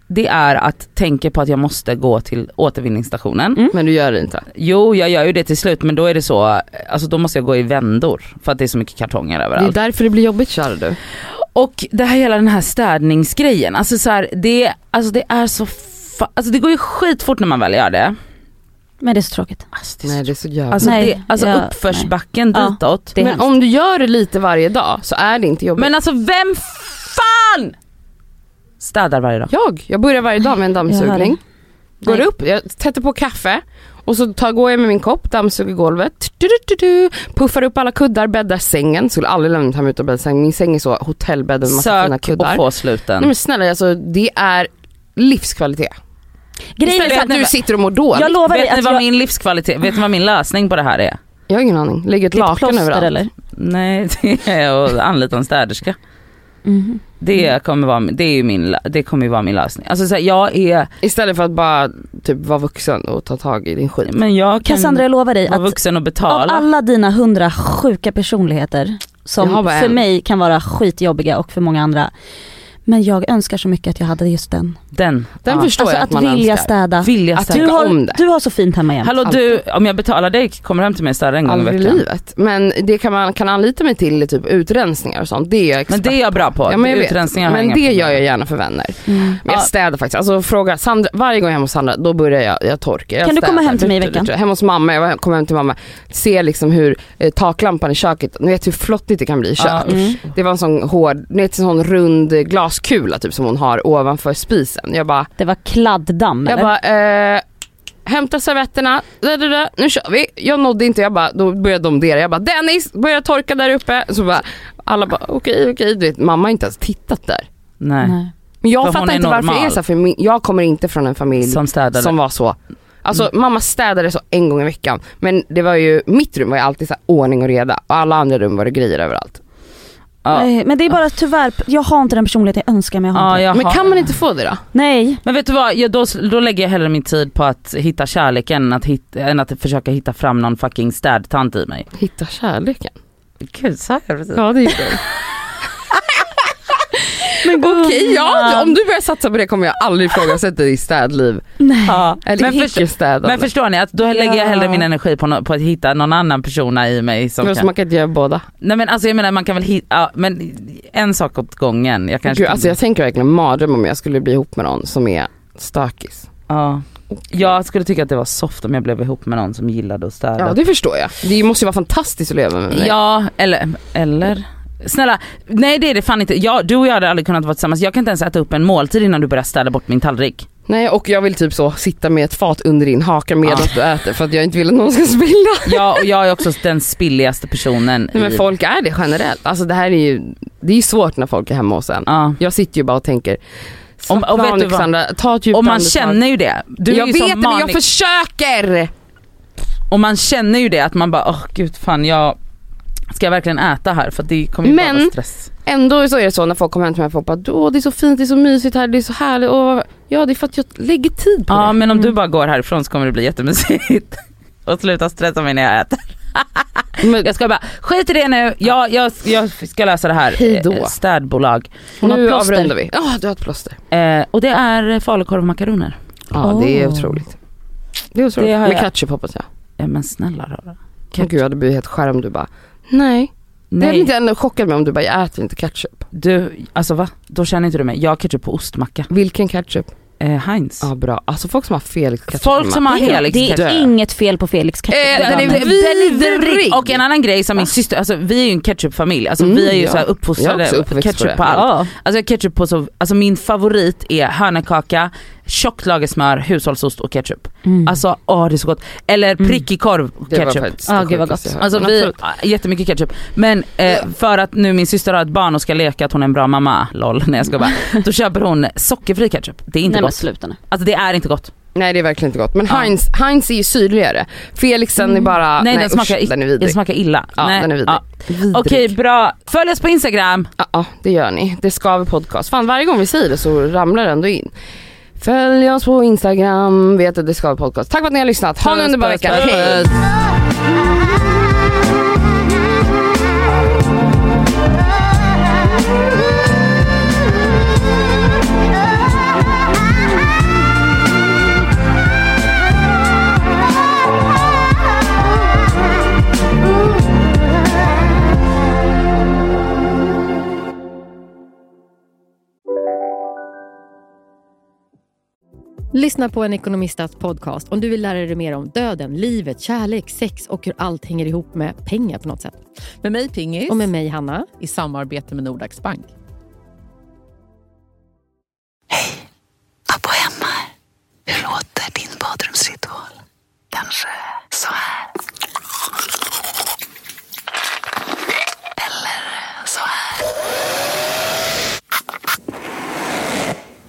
det är att tänka på att jag måste gå till återvinningsstationen. Mm. Men du gör det inte? Jo jag gör ju det till slut men då är det så, alltså då måste jag gå i vändor för att det är så mycket kartonger Det är överallt. därför det blir jobbigt kära du. Och det här hela den här städningsgrejen, alltså så här, det, alltså det är så fa- alltså det går ju skitfort när man väl gör det. Men det är så tråkigt. Alltså, det är Nej det är så jävla... alltså, Nej, det, alltså jag- uppförsbacken nej. Ja. ditåt. Är men hemskt. om du gör det lite varje dag så är det inte jobbigt. Men alltså vem fan städar varje dag? jag, jag börjar varje dag med en dammsugning. Går upp, jag sätter på kaffe Och så tar, går jag med min kopp, dammsuger golvet, du, du, du, puffar upp alla kuddar, bäddar sängen. Skulle aldrig lämna mig ut och bädda säng. Min säng är så hotellbädd med massa fina Sök kuddar. och få sluten. Nej men snälla alltså det är livskvalitet. Grejen är Istället för att du sitter och mår dåligt. jag lovar Vet ni vad jag, min livskvalitet, vet ni vad min lösning på det här är? Jag har ingen aning. Lägger ett ditt lakan överallt. eller? Nej det är att anlita en städerska. Mhm. Det kommer vara, det är ju min, det kommer ju vara min lösning. Alltså så här, jag är, Istället för att bara typ vara vuxen och ta tag i din skit. men jag kan Cassandra jag lovar dig vara att vuxen och av betala. alla dina hundra sjuka personligheter som för en. mig kan vara skitjobbiga och för många andra. Men jag önskar så mycket att jag hade just den. Den. Den Ja. förstår Alltså jag att att man vilja önskar. städa. Vilja Att städa. Du har, om det. du har så fint hemma jämt. Hallå du, om jag betalar dig, kommer du hem till mig och städar en gång i Aldrig i veckan? livet. Men det kan man kan anlita mig till typ utrensningar och sånt. Det är jag expert Men det är jag bra på. Ja, men jag vet. Utrensningar jag Men det problem gör jag gärna för vänner. Mm. Men jag Ja. städar faktiskt. Alltså fråga Sandra, varje gång jag är hemma hos Sandra då börjar jag, jag torkar. Jag Kan du komma städar. hem till mig i veckan? Hemma hos mamma, jag kommer hem till mamma. Ser liksom hur eh, taklampan i köket, ni vet hur flottigt det kan bli i kök. Ja, Mm. Det var en sån hård, ni vet en sån rund eh, glaskula typ som hon har ovanför spisen. Jag bara, Det var kladdamm jag eller? bara eh, hämta servetterna, da, da, da, nu kör vi. Jag nådde inte, jag bara, då började de dera. Jag bara Dennis, börja torka där uppe. Så bara, alla bara okej okej, du vet mamma har inte ens tittat där. Nej. Nej. Men jag För hon fattar är inte varför det är normal. så här, för min, jag kommer inte från en familj Som städade. som var så. Alltså Mm. mamma städade så en gång i veckan men det var ju, mitt rum var ju alltid så här ordning och reda och alla andra rum var det grejer överallt. Ja. Nej, Men det är bara tyvärr, jag har inte den personlighet jag önskar men jag har Ja, jag Men har- kan man inte få det då? Nej. Men vet du vad, jag, då, då lägger jag hellre min tid på att hitta kärleken än att, hitta, än att försöka hitta fram någon fucking städtant i mig. Hitta kärleken. Gud, sa jag precis? Ja det gjorde jag. Men Okej, ja om du börjar satsa på det kommer jag aldrig ifrågasätta ditt städliv. Nej. Ja. Eller Men, förstå, icke-städande. men förstår ni att då lägger jag hellre min energi på, no, på att hitta någon annan persona i mig som kan... man kan inte göra båda. Nej men alltså jag menar man kan väl hitta, ja, men en sak åt gången. Jag kanske Gud, alltså jag tänker verkligen mardröm om jag skulle bli ihop med någon som är stökis. ja. Jag skulle tycka att det var soft om jag blev ihop med någon som gillade att städa. Ja det förstår jag. Det måste ju vara fantastiskt att leva med mig. Ja, eller, eller Snälla, nej det är det fan inte. Jag, du och jag hade aldrig kunnat vara tillsammans. Jag kan inte ens äta upp en måltid innan du börjar städa bort min tallrik. Nej och jag vill typ så sitta med ett fat under din haka medan du äter för att jag inte vill att någon ska spilla. Ja och jag är också den spilligaste personen Nej, men i... folk är det generellt. Alltså det här är ju, det är ju svårt när folk är hemma hos en. Ja. Jag sitter ju bara och tänker, Om- och vet du vad? Ta ett djupt Och man andetag. känner ju det. Du är jag ju vet det men jag försöker! Och man känner ju det att man bara, åh gud fan jag Ska jag verkligen äta här? För det kommer ju bara Men- vara stress. Ändå så är det så när folk kommer hem till mig och folk bara åh det är så fint, det är så mysigt här, det är så härligt. Och, ja det är för att jag lägger tid på Ja det. men om du Mm. bara går härifrån så kommer det bli jättemysigt. Och sluta stressa mig när jag äter. Men, Jag ska bara, skit i det nu, jag, jag, jag ska lösa det här. Hej då. Eh, Städbolag. Hon nu avrundar vi. Ja du har ett plåster. Eh, och det är falukorv och makaroner. Ja det är Åh. otroligt. Det är otroligt. Det Med ketchup hoppas jag. Ja men snälla rara. Åh gud jag hade blivit helt skärm du bara nej. Det hade Nej, inte ändå chockat mig om du bara jag äter inte ketchup. du, alltså va? Då känner inte du mig. Jag har ketchup på ostmacka. Vilken ketchup? Eh, Heinz. Ja bra. Alltså folk som har Felix ketchup Folk som har Det är, Helix det dö. är inget fel på Felix ketchup. Eh, Det den är vidrig. Och en annan grej som min Va? syster, alltså vi är ju en ketchupfamilj, alltså Mm, vi är ju ja. så här Jag är uppfostrade på ketchup på, allt. Ja. Alltså jag har ketchup på så, alltså min favorit är hörnekaka, tjockt lager smör, hushållsost och ketchup. Mm. Alltså åh det är så gott. Eller Mm. prickig korv ketchup. Ja, det gud vad gott. Alltså Men vi, ja, jättemycket ketchup. Men eh, för att nu min syster har ett barn och ska leka att hon är en bra mamma, LOL, när jag ska bara. Då köper hon sockerfri ketchup. Det är inte Nej men gott. sluta nu. Alltså det är inte gott. Nej det är verkligen inte gott. Men Ja. Heinz, Heinz är ju syrligare. Felixen är bara, Nej, den smakar- usch, den är vidrig. Det smakar illa. Ja, Nej. den är vidrig. Ja. Vidrig. Okej bra, följ oss på Instagram. Ja, ja, det gör ni. Det ska vi podcast. Fan varje gång vi säger det så ramlar det ändå in. Följ oss på Instagram, vet att det ska podcast. Tack för att ni har lyssnat. Ha en underbar vecka. Hej! Lyssna på en ekonomistas podcast om du vill lära dig mer om döden, livet, kärlek, sex och hur allt hänger ihop med pengar på något sätt. Med mig Pingis Och med mig Hanna. i samarbete med Nordax Bank. Abbo hemma. Hur låter din badrumsritual? Kanske så här. Eller så här.